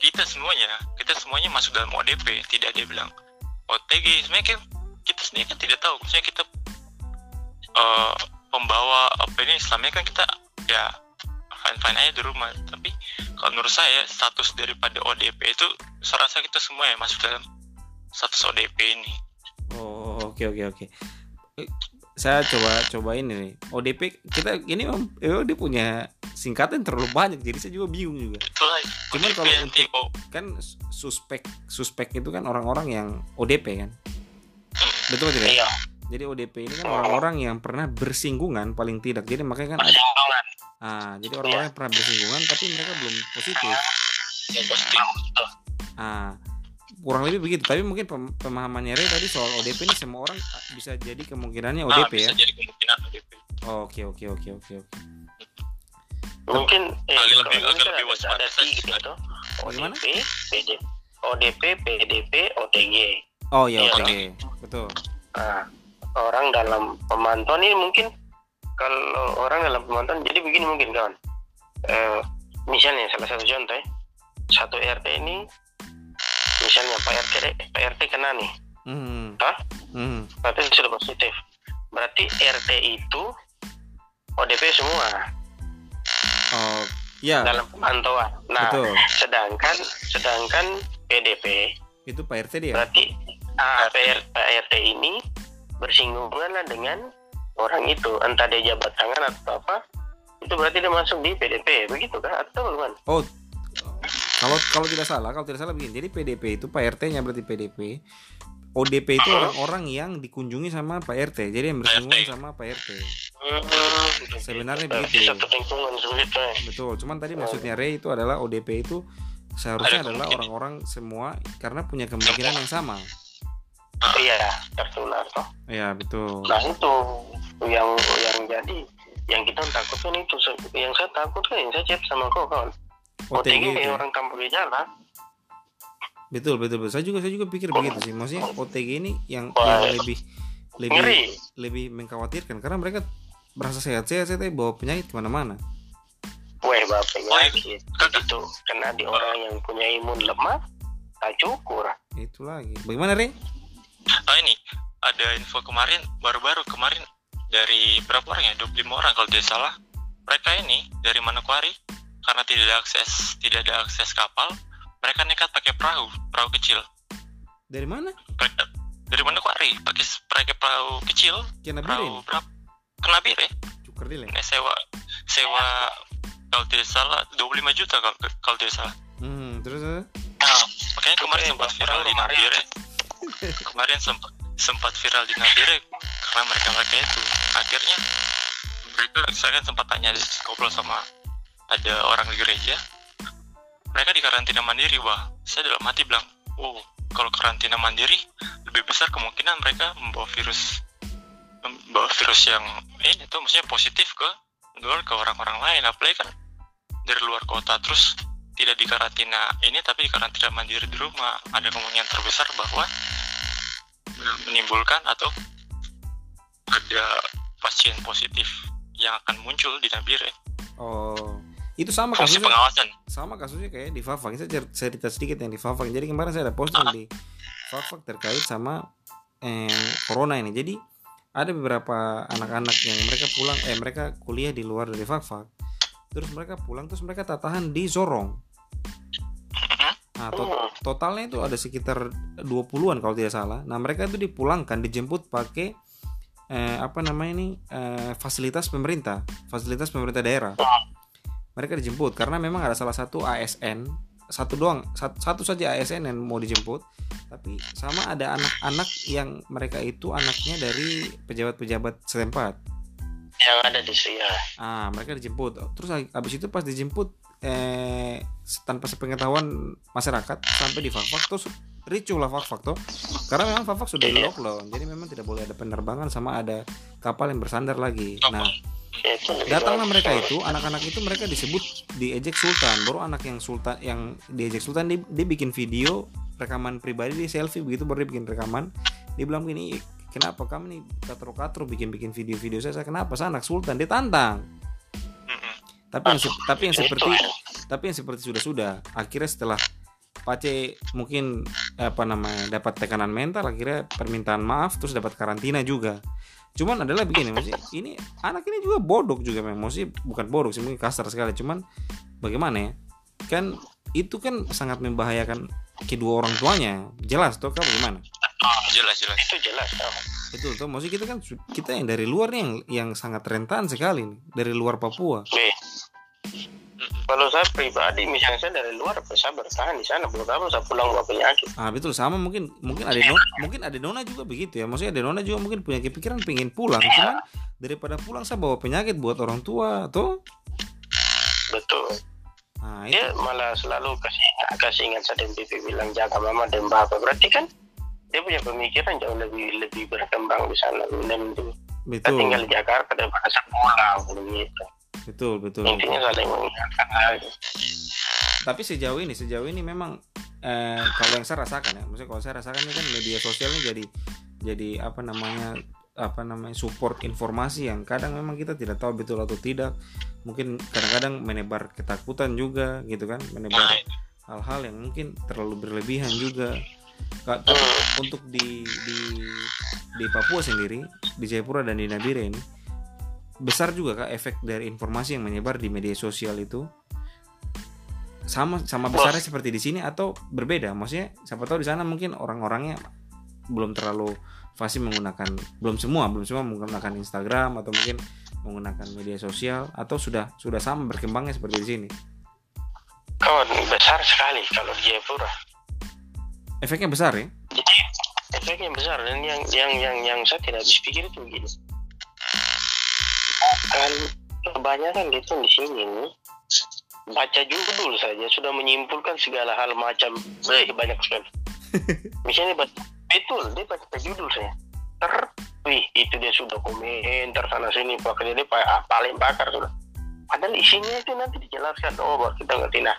kita semuanya kita semuanya masuk dalam ODP tidak dia bilang OTG sebenarnya kan kita sendiri kan tidak tahu. Maksudnya kita eh, pembawa apa ini ini kan kita ya fine fine aja di rumah tapi kalau menurut saya status daripada ODP itu saya rasa kita semua ya masuk dalam status ODP ini Oh oke oke oke. Eh, Saya coba coba ini nih. ODP kita ini om, eh, dia punya singkatan terlalu banyak jadi saya juga bingung juga. itulah Cuman kalau untuk- Kan suspek suspek itu kan orang-orang yang ODP kan. Betul tidak? iya Jadi ODP ini kan orang-orang yang pernah bersinggungan paling tidak. Jadi makanya kan ada ah, jadi orang-orang yang pernah bersinggungan tapi mereka belum positif. positif Ah, kurang lebih begitu. Tapi mungkin pem- pemahamannya Ray tadi soal ODP ini semua orang bisa jadi kemungkinannya Nah, ODP ya. bisa jadi kemungkinan ODP Oke oke oke oke oke. mungkin eh, Agak lebih- agak lebih ada, waspada ada tiga Bagaimana? ODP PD, ODP PDP OTG Oh iya Iya, oke betul. nah, orang dalam pemantauan ini mungkin kalau orang dalam pemantauan jadi begini mungkin kawan eh, misalnya salah satu contoh ya satu RT ini misalnya Pak RT Pak RT kena nih Hmm. Hah? Hmm. berarti sudah positif berarti RT itu ODP semua Oh ya dalam pemantauan nah betul. sedangkan sedangkan PDP Itu Pak RT dia. berarti ah, PR, Pak RT ini bersinggungan lah dengan orang itu entah dia jabat tangan atau apa itu berarti dia masuk di PDP begitu kah atau bagaimana Oh kalau kalau tidak salah kalau tidak salah begini. Jadi PDP itu Pak RT-nya berarti PDP. ODP itu orang-orang yang dikunjungi sama Pak RT. Jadi yang bersinggungan RT. sama Pak RT. Hmm, Sebenarnya begitu. ya. Betul. Cuman tadi maksudnya Ray itu adalah ODP itu seharusnya Ada adalah orang-orang semua karena punya kemungkinan yang sama. Iya tertular toh Ya betul. nah itu yang yang jadi yang kita takutkan itu yang saya takutkan yang saya chat sama kau kawan OTG OTG itu. ya. orang tanpa gejala Betul betul betul. Saya juga saya juga pikir begitu sih. Maksudnya OTG ini yang Wah. yang lebih lebih ngeri lebih mengkhawatirkan karena mereka merasa sehat-sehat saya bawa penyakit ke mana-mana. Weh bapak Oh, iya. penyakit begitu kena di orang yang punya imun lemah tak cukur Itu lagi. Bagaimana Re? Ah ini ada info kemarin baru-baru kemarin dari berapa orang ya? 25 orang kalau tidak salah. Mereka ini dari Manokwari karena tidak ada akses tidak ada akses kapal mereka nekat pakai perahu perahu kecil. Dari mana? mereka dari Manokwari pakai pakai perahu kecil. Kian Nabire perahu berapa kena bir ya cukur dile Nah, sewa sewa kalau tidak salah 25 juta kalau kalau tidak salah. Hmm, terus? Nah, makanya kemarin sempat viral di Kemarin. Kemarin sempat sempat viral di Nabire karena mereka mereka itu. Akhirnya mereka saya kan sempat tanya ngobrol sama ada orang di gereja mereka di karantina mandiri wah saya dalam hati bilang oh kalau karantina mandiri lebih besar kemungkinan mereka membawa virus membawa virus yang ini tuh maksudnya positif ke luar ke orang-orang lain. Apalagi kan dari luar kota terus tidak dikarantina ini tapi dikarantina mandiri di rumah. Ada kemungkinan terbesar bahwa menimbulkan atau ada pasien positif yang akan muncul di Nabire oh itu sama fungsi kasusnya. pengawasan. Sama kasusnya kayak di Fafak. Saya cer- cerita sedikit yang di Fafak. Jadi kemarin saya ada posting di Fafak terkait sama eh, corona ini. Jadi ada beberapa anak-anak yang mereka pulang eh mereka kuliah di luar dari Fafak. Terus mereka pulang terus mereka tak tahan di Sorong nah to- Hmm. totalnya itu ada sekitar 20-an kalau tidak salah nah mereka itu dipulangkan dijemput pakai eh, apa namanya ini eh, fasilitas pemerintah fasilitas pemerintah daerah mereka dijemput karena memang ada salah satu ASN satu doang satu, satu saja ASN yang mau dijemput tapi sama ada anak-anak yang mereka itu anaknya dari pejabat-pejabat setempat yang ada di sini ya. ah mereka dijemput terus habis itu pas dijemput eh tanpa sepengetahuan masyarakat sampai di Fakfak terus ricuh lah Fakfak tuh. Karena memang Fakfak sudah Iya. lockdown jadi memang tidak boleh ada penerbangan sama ada kapal yang bersandar lagi. Nah Ya, itu lebih datanglah mereka itu anak-anak itu mereka disebut diejek sultan. Baru anak yang sultan yang diejek sultan dia, dia bikin video rekaman pribadi dia selfie begitu baru dia bikin rekaman. Dia bilang gini kenapa kamu nih katro-katro bikin-bikin video-video saya? Saya, kenapa? Saya anak sultan. Dia tantang. Tapi yang se- tapi yang Itu, seperti ya. tapi yang seperti sudah sudah akhirnya setelah Pace mungkin apa namanya dapat tekanan mental akhirnya permintaan maaf terus dapat karantina juga. Cuman adalah begini maksudnya ini anak ini juga bodoh juga memang maksudnya bukan bodoh sih mungkin kasar sekali cuman bagaimana ya? Kan itu kan sangat membahayakan kedua orang tuanya. Jelas tuh kan bagaimana jelas jelas. Itu jelas oh. betul tuh maksudnya kita kan kita yang dari luar nih yang yang sangat rentan sekali nih dari luar Papua. Nih, kalau saya pribadi misalnya saya dari luar saya bertahan di sana. Belum apa saya pulang bawa penyakit Ah betul. Sama mungkin mungkin ada nona, mungkin ada nona juga begitu ya. Maksudnya ada nona juga mungkin punya kepikiran pengen pulang. Cuman daripada pulang saya bawa penyakit buat orang tua tuh. betul. Nah itu. dia malah selalu kasih kasih ingat saya dan pipi bilang jaga mama dan bapak berarti kan dia punya pemikiran jauh lebih lebih berkembang di sana. Dan kita betul tinggal di Jakarta daripada pulang begitu betul betul. intinya saling mengingatkan Tapi sejauh ini sejauh ini memang eh, kalau yang saya rasakan ya, maksudnya kalau saya rasakan ini kan media sosialnya jadi jadi apa namanya apa namanya support informasi yang kadang memang kita tidak tahu betul atau tidak. Mungkin kadang-kadang menebar ketakutan juga gitu kan menebar hal-hal yang mungkin terlalu berlebihan juga. Kak, tapi untuk di di di Papua sendiri di Jayapura dan di Nabire ini besar juga kak efek dari informasi yang menyebar di media sosial itu. Sama sama besarnya seperti di sini atau berbeda? Maksudnya siapa tahu di sana mungkin orang-orangnya belum terlalu fasih menggunakan belum semua belum semua menggunakan Instagram atau mungkin menggunakan media sosial atau sudah sudah sama berkembangnya seperti di sini? Kawan besar sekali kalau di Jayapura efeknya besar ya? Jadi efeknya besar dan yang yang yang yang saya tidak habis pikir itu begini kan kebanyakan gitu di sini nih. Baca judul saja sudah menyimpulkan segala hal macam. Eh, banyak sekali. Misalnya baca, betul dia baca judul saya ter wih itu dia sudah komentar sana sini pakai dia pa- paling pakar sudah. Padahal isinya itu nanti dijelaskan oh baru kita ngerti. Nah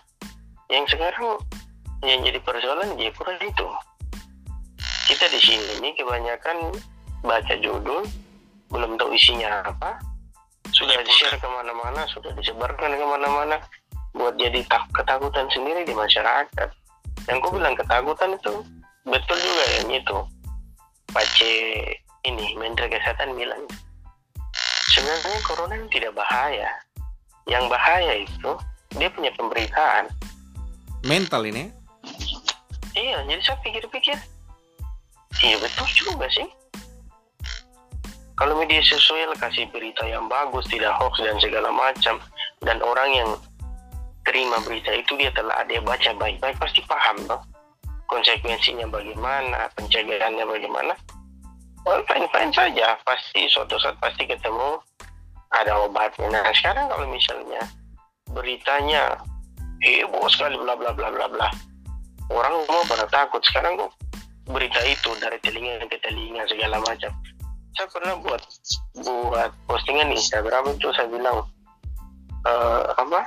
yang sekarang yang jadi persoalan ya kurang itu. Kita di sini ini kebanyakan baca judul belum tahu isinya apa sudah di share ke mana-mana sudah disebarkan ke mana-mana. Buat jadi tak ketakutan sendiri di masyarakat. Yang gue bilang ketakutan itu betul juga yang itu. Pace ini Menteri Kesehatan bilang sebenarnya corona ini tidak bahaya. Yang bahaya itu dia punya pemberitaan. Mental ini Iya, jadi saya pikir-pikir, iya betul juga sih. Kalau media sosial kasih berita yang bagus tidak hoax dan segala macam dan orang yang terima berita itu dia telah ada baca baik-baik pasti paham toh konsekuensinya bagaimana pencegahannya bagaimana. Well, fine fine saja. Pasti suatu saat pasti ketemu ada obatnya. Nah sekarang kalau misalnya beritanya heboh sekali bla bla bla bla bla. Orang semua pada takut. Sekarang kok berita itu dari telinga ke telinga segala macam saya pernah buat buat postingan di Instagram itu saya bilang uh, apa?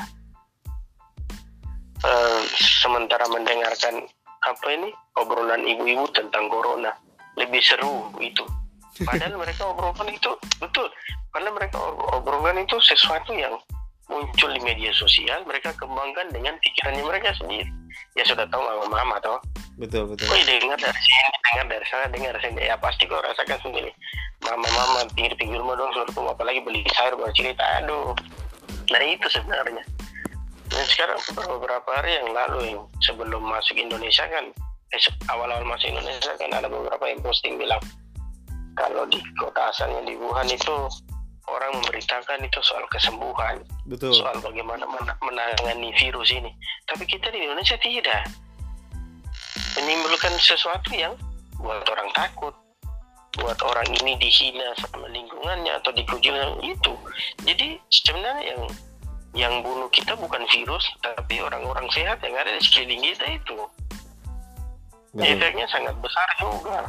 Uh, sementara mendengarkan apa ini obrolan ibu-ibu tentang corona lebih seru itu. Padahal mereka obrolan itu betul. Padahal mereka obrolan itu sesuatu yang muncul di media sosial mereka kembangkan dengan pikirannya mereka sendiri. Ya sudah tahu mama mama toh. Betul betul. Oh dengar dari sini dengar dari sana dengar dari sini. Ya pasti kau rasakan sendiri. Mama-mama pinggir-pinggir rumah dong suruh apalagi beli sayur buat cerita. Aduh. Nah itu sebenarnya. Dan sekarang beberapa hari yang lalu yang sebelum masuk Indonesia kan eh, awal-awal masuk Indonesia kan ada beberapa yang posting bilang kalau di kota asalnya di Wuhan itu orang memberitakan itu soal kesembuhan betul. soal bagaimana menangani virus ini. Tapi kita di Indonesia tidak. Menimbulkan sesuatu yang buat orang takut buat orang ini dihina sama lingkungannya atau dikucilkan itu. Jadi sebenarnya yang yang bunuh kita bukan virus tapi orang-orang sehat yang ada di sekeliling kita itu. Betul. efeknya sangat besar juga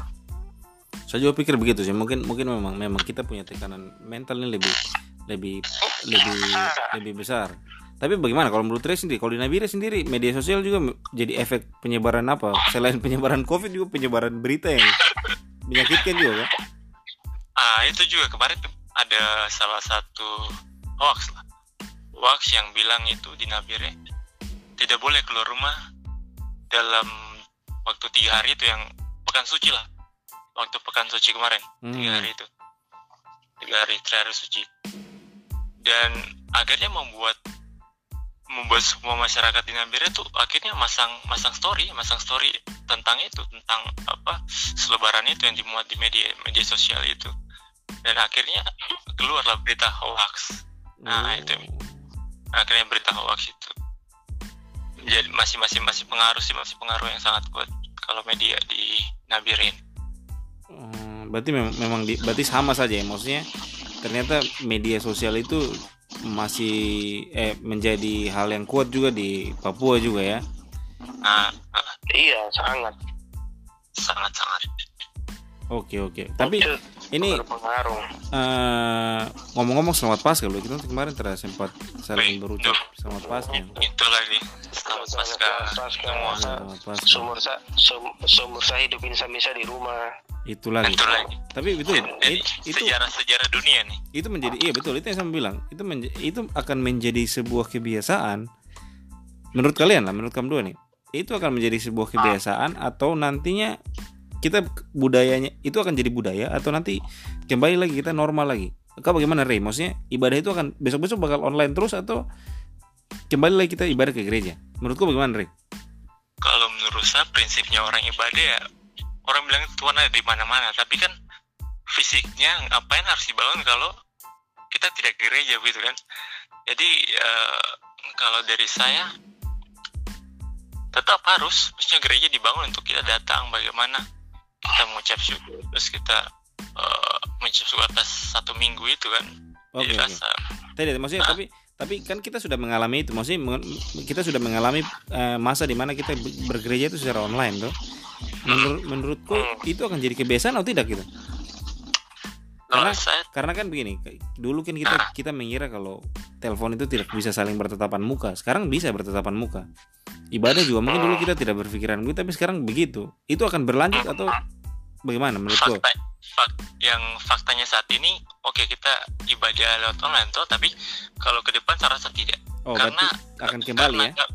saya juga pikir begitu sih. Mungkin mungkin memang memang kita punya tekanan mental ini lebih lebih lebih lebih besar. Tapi bagaimana? Kalau menurut Ray sendiri kalau di Nabire sendiri media sosial juga jadi efek penyebaran apa? Selain penyebaran covid juga penyebaran berita yang menyakitkan juga kan? Ah itu juga. Kemarin ada salah satu hoax lah, hoax yang bilang itu di Nabire tidak boleh keluar rumah dalam waktu tiga hari itu yang pekan suci lah, waktu pekan suci kemarin. Hmm. tiga hari itu, tiga hari terakhir suci, dan akhirnya membuat membuat semua masyarakat di Nabire tuh akhirnya masang masang story masang story tentang itu tentang apa selebaran itu yang dimuat di media media sosial itu. Dan akhirnya keluarlah berita hoax. Nah oh. itu. Akhirnya berita hoax itu. Jadi masih masih masih pengaruh sih masih pengaruh yang sangat kuat kalau media di Nabirin hmm, berarti memang memang di, berarti sama saja ya maksudnya ternyata media sosial itu masih eh menjadi hal yang kuat juga di Papua juga ya. Nah, iya sangat sangat sangat. Oke oke. Tapi ini uh, ngomong-ngomong selamat Paskah loh kita kemarin terasa sempat saling berucap selamat Paskah. Itu lagi selamat Paskah. Selamat Paskah. Sumur sa sumur saya hidupin samisa di rumah itu lagi. Itu lagi. Tapi betul. Jadi, itu sejarah-sejarah dunia nih. Itu menjadi iya betul itu yang saya bilang. Itu itu akan menjadi sebuah kebiasaan. Menurut kalian lah, menurut kamu dua nih. Itu akan menjadi sebuah kebiasaan atau nantinya kita budayanya itu akan jadi budaya atau nanti kembali lagi kita normal lagi. Kau bagaimana Rey? Maksudnya ibadah itu akan besok-besok bakal online terus atau kembali lagi kita ibadah ke gereja? Menurutku bagaimana Rey? Kalau menurut saya prinsipnya orang ibadah ya orang bilang Tuhan ada di mana-mana tapi kan fisiknya ngapain harus dibangun kalau kita tidak gereja gitu kan? Jadi uh, kalau dari saya tetap harus maksudnya gereja dibangun untuk kita datang bagaimana kita mengucap syukur terus kita uh, mengucap syukur atas satu minggu itu kan okay, jadi okay. Tidak, maksudnya nah, tapi tapi kan kita sudah mengalami itu maksudnya kita sudah mengalami uh, masa di mana kita bergereja itu secara online tuh menurut menurutku itu akan jadi kebiasaan atau tidak gitu? Karena karena kan begini dulu kan kita kita mengira kalau telepon itu tidak bisa saling bertatapan muka. Sekarang bisa bertatapan muka. Ibadah juga mungkin dulu kita tidak berpikiran begitu tapi sekarang begitu. Itu akan berlanjut atau bagaimana menurutku Fakta, fak, yang faktanya saat ini oke okay, kita ibadah lewat online tuh tapi kalau ke depan saya rasa tidak. Oh, karena akan kembali karena, ya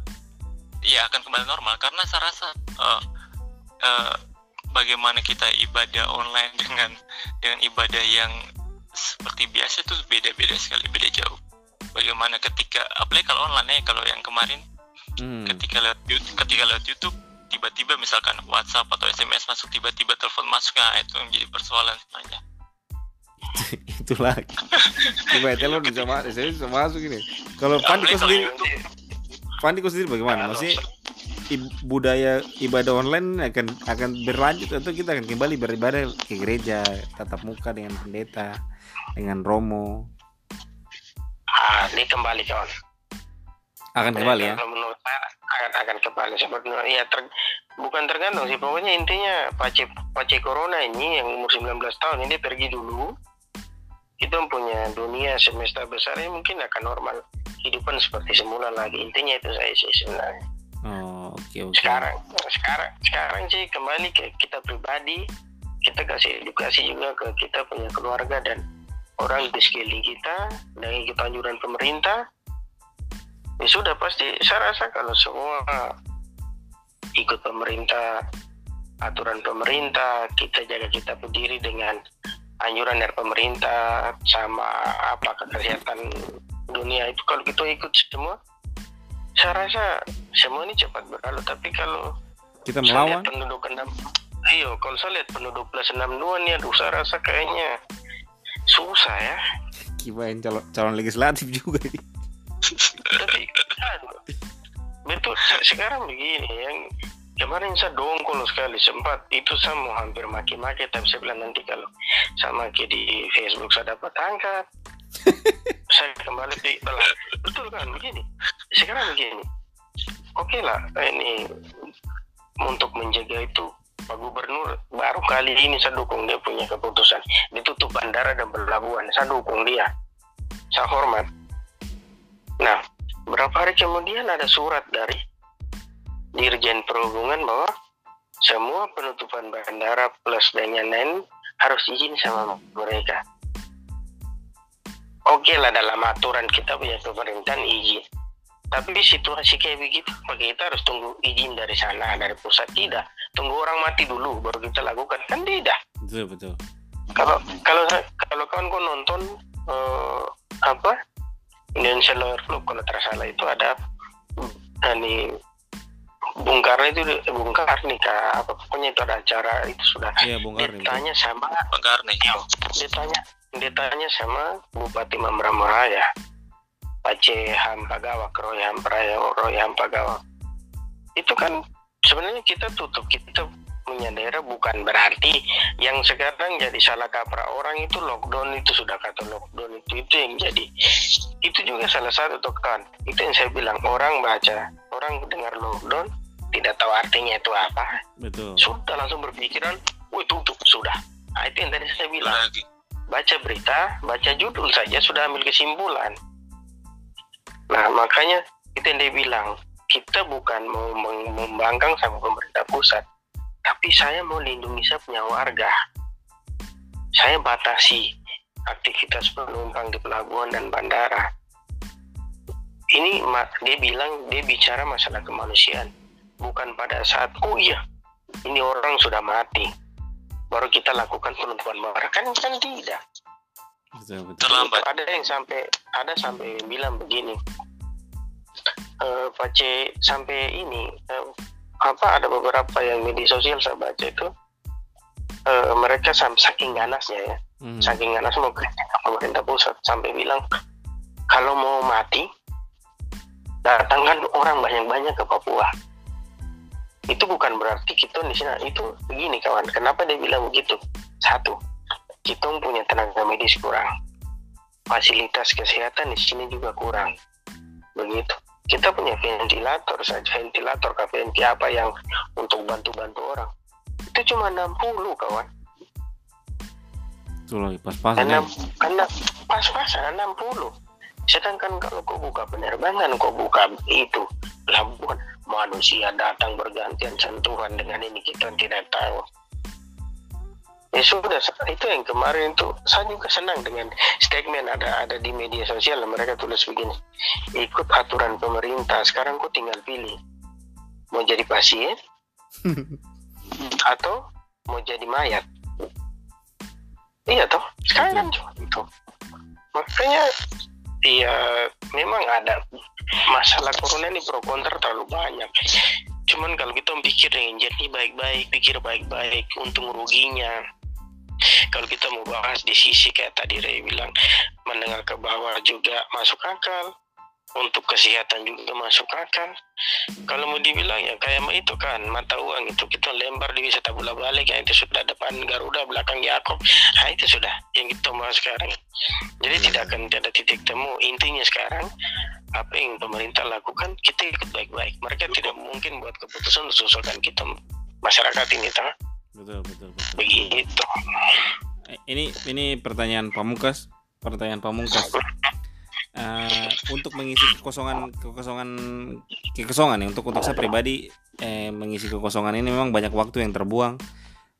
iya akan kembali normal. Karena saya rasa uh, uh, bagaimana kita ibadah online dengan dengan ibadah yang seperti biasa itu beda-beda sekali beda jauh. Bagaimana ketika apalagi kalau online ya kalau yang kemarin hmm. ketika lewat ketika lewat YouTube tiba-tiba misalkan WhatsApp atau SMS masuk tiba-tiba telepon masuk nah itu menjadi persoalan sebenarnya. Itu lagi. Coba ya telur bisa masuk bisa masuk ini? Kalau Pandi kau Apalagi kalau sendiri? YouTube, Pandi kau sendiri bagaimana? Masih budaya ibadah online akan akan berlanjut atau kita akan kembali beribadah ke gereja tatap muka dengan pendeta dengan romo. Ah ini kembali kawan akan kembali ya? kalau menurut saya akan akan kembali. Sebenarnya ya ter- bukan tergantung sih. Pokoknya intinya pace pace corona ini yang umur 19 tahun ini pergi dulu. Kita punya dunia semesta besar ini mungkin akan normal. Kehidupan seperti semula lagi. Intinya itu saya sih sebenarnya oh oke oke. Sekarang sekarang sekarang sih kembali ke kita pribadi. Kita kasih edukasi juga ke kita punya keluarga dan orang di sekeliling kita dengan ikut anjuran pemerintah. Ya sudah pasti saya rasa kalau semua ikut pemerintah aturan pemerintah kita jaga kita berdiri dengan anjuran dari pemerintah sama apa kesehatan dunia itu kalau kita ikut semua saya rasa semua ini cepat berlalu tapi kalau kita melawan. penduduk enam iyo kalau saya lihat penduduk plus 62 nih aduh saya rasa kayaknya susah ya. Kibain calon calon legislatif juga ini. tapi aduh, betul se- sekarang begini yang kemarin saya dongkol sekali sempat itu saya mau hampir maki-maki tapi saya bilang nanti kalau sama maki di Facebook saya dapat angkat saya kembali di belah betul kan? Begini. Sekarang begini. Oke lah ini untuk menjaga itu Pak Gubernur baru kali ini saya dukung dia punya keputusan. Ditutup bandara dan pelabuhan. Saya dukung dia. Saya hormat. Nah berapa hari kemudian ada surat dari Dirjen Perhubungan bahwa semua penutupan bandara plus dan lain harus izin sama mereka. Oke lah dalam aturan kita punya pemerintahan izin. Tapi situasi kayak begitu, maka kita harus tunggu izin dari sana, dari pusat tidak. Tunggu orang mati dulu, baru kita lakukan. Kan tidak. betul betul Kalau kalau kalau kawan kau nonton eh, apa Indonesia Lawyer Club kalau tidak salah itu ada hmm, ini Bung Karno itu eh, Bung Karni kah apa pokoknya itu ada acara itu sudah iya Bung Karni ditanya sama Bang Karni. ditanya ditanya sama Bupati Mambramaraya Pace Hampagawa Roy Hampraya Roy Hampagawa. Itu kan sebenarnya kita tutup kita punya daerah bukan berarti yang sekarang jadi salah kaprah orang itu lockdown itu sudah kata lockdown itu itu yang jadi. Itu juga salah satu tuh kan itu yang saya bilang orang baca orang dengar lockdown tidak tahu artinya itu apa. Betul. Sudah langsung berpikiran wih tutup sudah. Nah, itu yang tadi saya bilang. Lagi. Baca berita, baca judul saja sudah ambil kesimpulan. Nah, makanya itu yang dia bilang, kita bukan mau membangkang sama pemerintah pusat, tapi saya mau lindungi saya punya warga. Saya batasi aktivitas penumpang di pelabuhan dan bandara. Ini dia bilang dia bicara masalah kemanusiaan, bukan pada saat oh iya ini orang sudah mati baru kita lakukan penutupan bandara kan kan tidak. Betul betul. Terlambat. ada yang sampai ada sampai bilang begini eh Pace sampai ini eh, apa ada beberapa yang media sosial saya baca itu eh, mereka sampai saking ganasnya ya. Hmm. saking ganas mau pemerintah pusat sampai bilang kalau mau mati datangkan orang banyak-banyak ke Papua itu bukan berarti kita di sini. Itu begini kawan. Kenapa dia bilang begitu? Satu kita punya tenaga medis kurang. Fasilitas kesehatan di sini juga kurang. Begitu. Kita punya ventilator saja. Ventilator kah venti apa yang untuk bantu-bantu orang. Itu cuma 60 kawan. Betul lagi pas-pasan karena ya. karena pas-pasan 60 sedangkan kalau kau buka penerbangan kau buka itu pelabuhan manusia datang bergantian sentuhan dengan ini kita tidak tahu. Ya sudah itu yang kemarin itu saya juga senang dengan statement ada ada di media sosial mereka tulis begini ikut aturan pemerintah sekarang kau tinggal pilih mau jadi pasien atau mau jadi mayat. Iya toh sekarang kan cuma itu. Makanya ya memang ada. Masalah corona ini pro kontra terlalu banyak. Cuman kalau kita pikir jernih baik-baik pikir baik-baik untung ruginya. Kalau kita mau bahas di sisi kayak tadi Ray bilang mendengar ke bawah juga masuk akal untuk kesehatan juga masuk akal. Kalau mau dibilang ya kayak itu kan mata uang itu. Kita lembar di bisa tabula balik yang itu sudah depan Garuda belakang Yakob nah itu sudah yang kita mau sekarang. Jadi tidak akan ada titik temu. Intinya sekarang apa yang pemerintah lakukan kita ikut baik-baik. Mereka tidak mungkin buat keputusan susulkan kita masyarakat ini tak betul betul betul. Begitu. Eh, ini ini pertanyaan pamungkas. Pertanyaan pamungkas Eh, untuk mengisi kekosongan kekosongan kekosongan ya untuk untuk saya pribadi eh, mengisi kekosongan ini memang banyak waktu yang terbuang.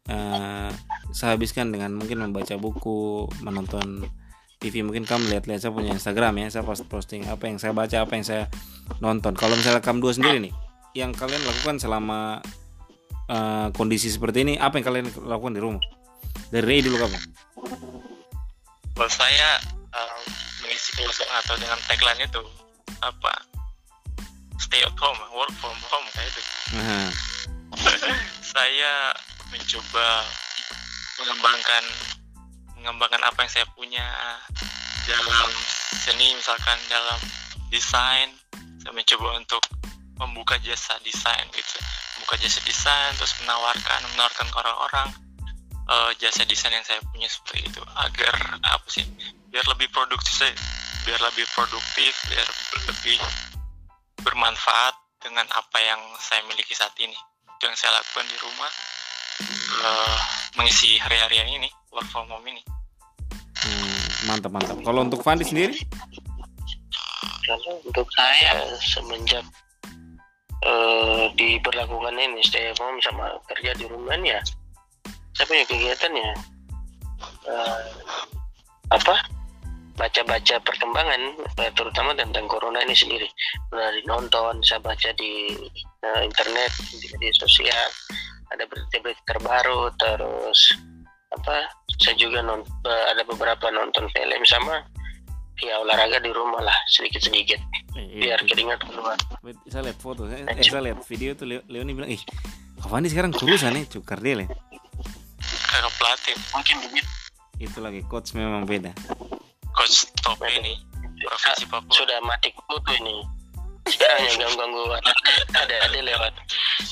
Eh, saya habiskan dengan mungkin membaca buku menonton TV mungkin kamu lihat-lihat saya punya Instagram ya saya post posting apa yang saya baca apa yang saya nonton. Kalau misalnya kamu dua sendiri nih yang kalian lakukan selama eh, kondisi seperti ini apa yang kalian lakukan di rumah? Dari dulu kamu. Kalau saya mengisi kekosongan atau dengan tagline itu apa? Stay at home, work from home kayak itu. nah, saya mencoba mengembangkan mengembangkan apa yang saya punya dalam seni misalkan dalam desain. Saya mencoba untuk membuka jasa desain gitu. Membuka jasa desain terus menawarkan menawarkan ke orang-orang eh, jasa desain yang saya punya seperti itu. Agar apa sih biar lebih produktif biar lebih produktif biar lebih bermanfaat dengan apa yang saya miliki saat ini. Itu yang saya lakukan di rumah eh, mengisi hari-hari yang ini work from home ini. Hmm, mantap mantap. Kalau untuk Fandi sendiri? Kalau untuk saya semenjak eh, diberlakukan ini stay at home sama kerja di rumah ini ya, saya punya kegiatan ya eh, apa baca-baca perkembangan eh, terutama tentang corona ini sendiri. Dari nonton saya baca di eh, internet di media sosial ada berita-berita terbaru terus apa saya juga non, eh, ada beberapa nonton film sama ya olahraga di rumah lah sedikit-sedikit Eh, biar eh, keringat keluar. Saya lihat foto saya, eh, saya lihat video tuh Leo, Leoni bilang ih Fandi sekarang kurusan nih cukar dia Le." kakak pelatih mungkin begitu. Itu lagi coach memang beda coach top ini provinsi Papua. sudah mati kutu ini. Sekarang yang ganggu-ganggu ada ada lewat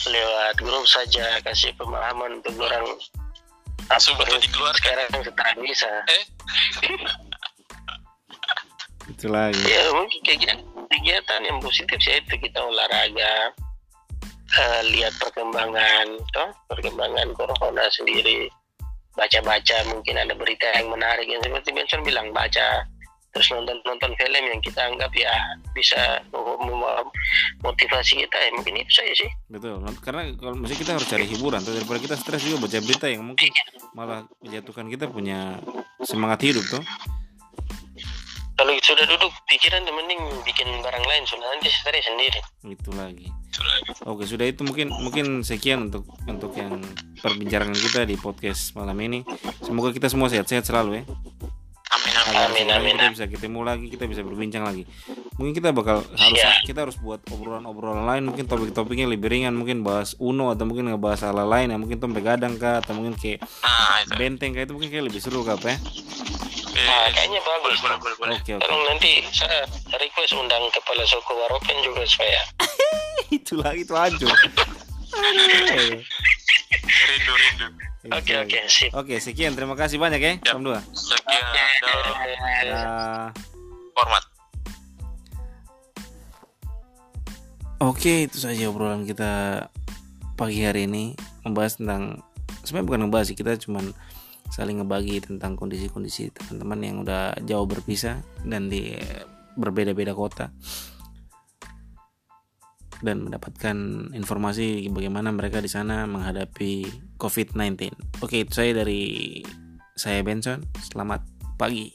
lewat grup saja kasih pemahaman untuk orang langsung betul dikeluarkan. sekarang sekarang bisa. Eh? Itu lagi ya mungkin kegiatan kegiatan yang positif sih itu kita olahraga eh, lihat perkembangan toh perkembangan corona sendiri baca-baca mungkin ada berita yang menarik. Yang seperti Benson bilang baca terus nonton nonton film yang kita anggap ya bisa motivasi kita ya. Mungkin itu saja sih. Betul. Karena kalau misalnya kita harus cari hiburan tuh daripada kita stres juga baca berita yang mungkin malah menjatuhkan kita punya semangat hidup tuh kalau sudah duduk pikiran mending bikin barang lain sudah nanti stres sendiri. Itu lagi Oke sudah itu mungkin mungkin sekian untuk untuk yang perbincangan kita di podcast malam ini. Semoga kita semua sehat-sehat selalu ya. amin amin Agar Amin, amin. kita bisa ketemu lagi, kita bisa berbincang lagi. Mungkin kita bakal harus Iya. kita harus buat obrolan-obrolan lain, mungkin topik-topiknya lebih ringan, mungkin bahas Uno atau mungkin ngebahas hal lain ya, mungkin tombe gadang kah atau mungkin kayak nah itu benteng kayak itu mungkin kayak lebih seru kah apa ya? eh, nah kayaknya bagus boleh boleh boleh Oke oke. Tolong nanti saya request undang kepala suku Waropen juga supaya itu lagi itu hancur. Aduh. rindu rindu oke oke sip Oke, sekian. Terima kasih banyak ya. Yap. Jam dua. sekian Ya. format Oke, itu saja obrolan kita pagi hari ini membahas tentang sebenarnya bukan ngebahas sih, kita cuman saling ngebagi tentang kondisi-kondisi teman-teman yang udah jauh berpisah dan di berbeda-beda kota dan mendapatkan informasi bagaimana mereka di sana menghadapi COVID-19. Oke, itu saya dari saya Benson. Selamat pagi.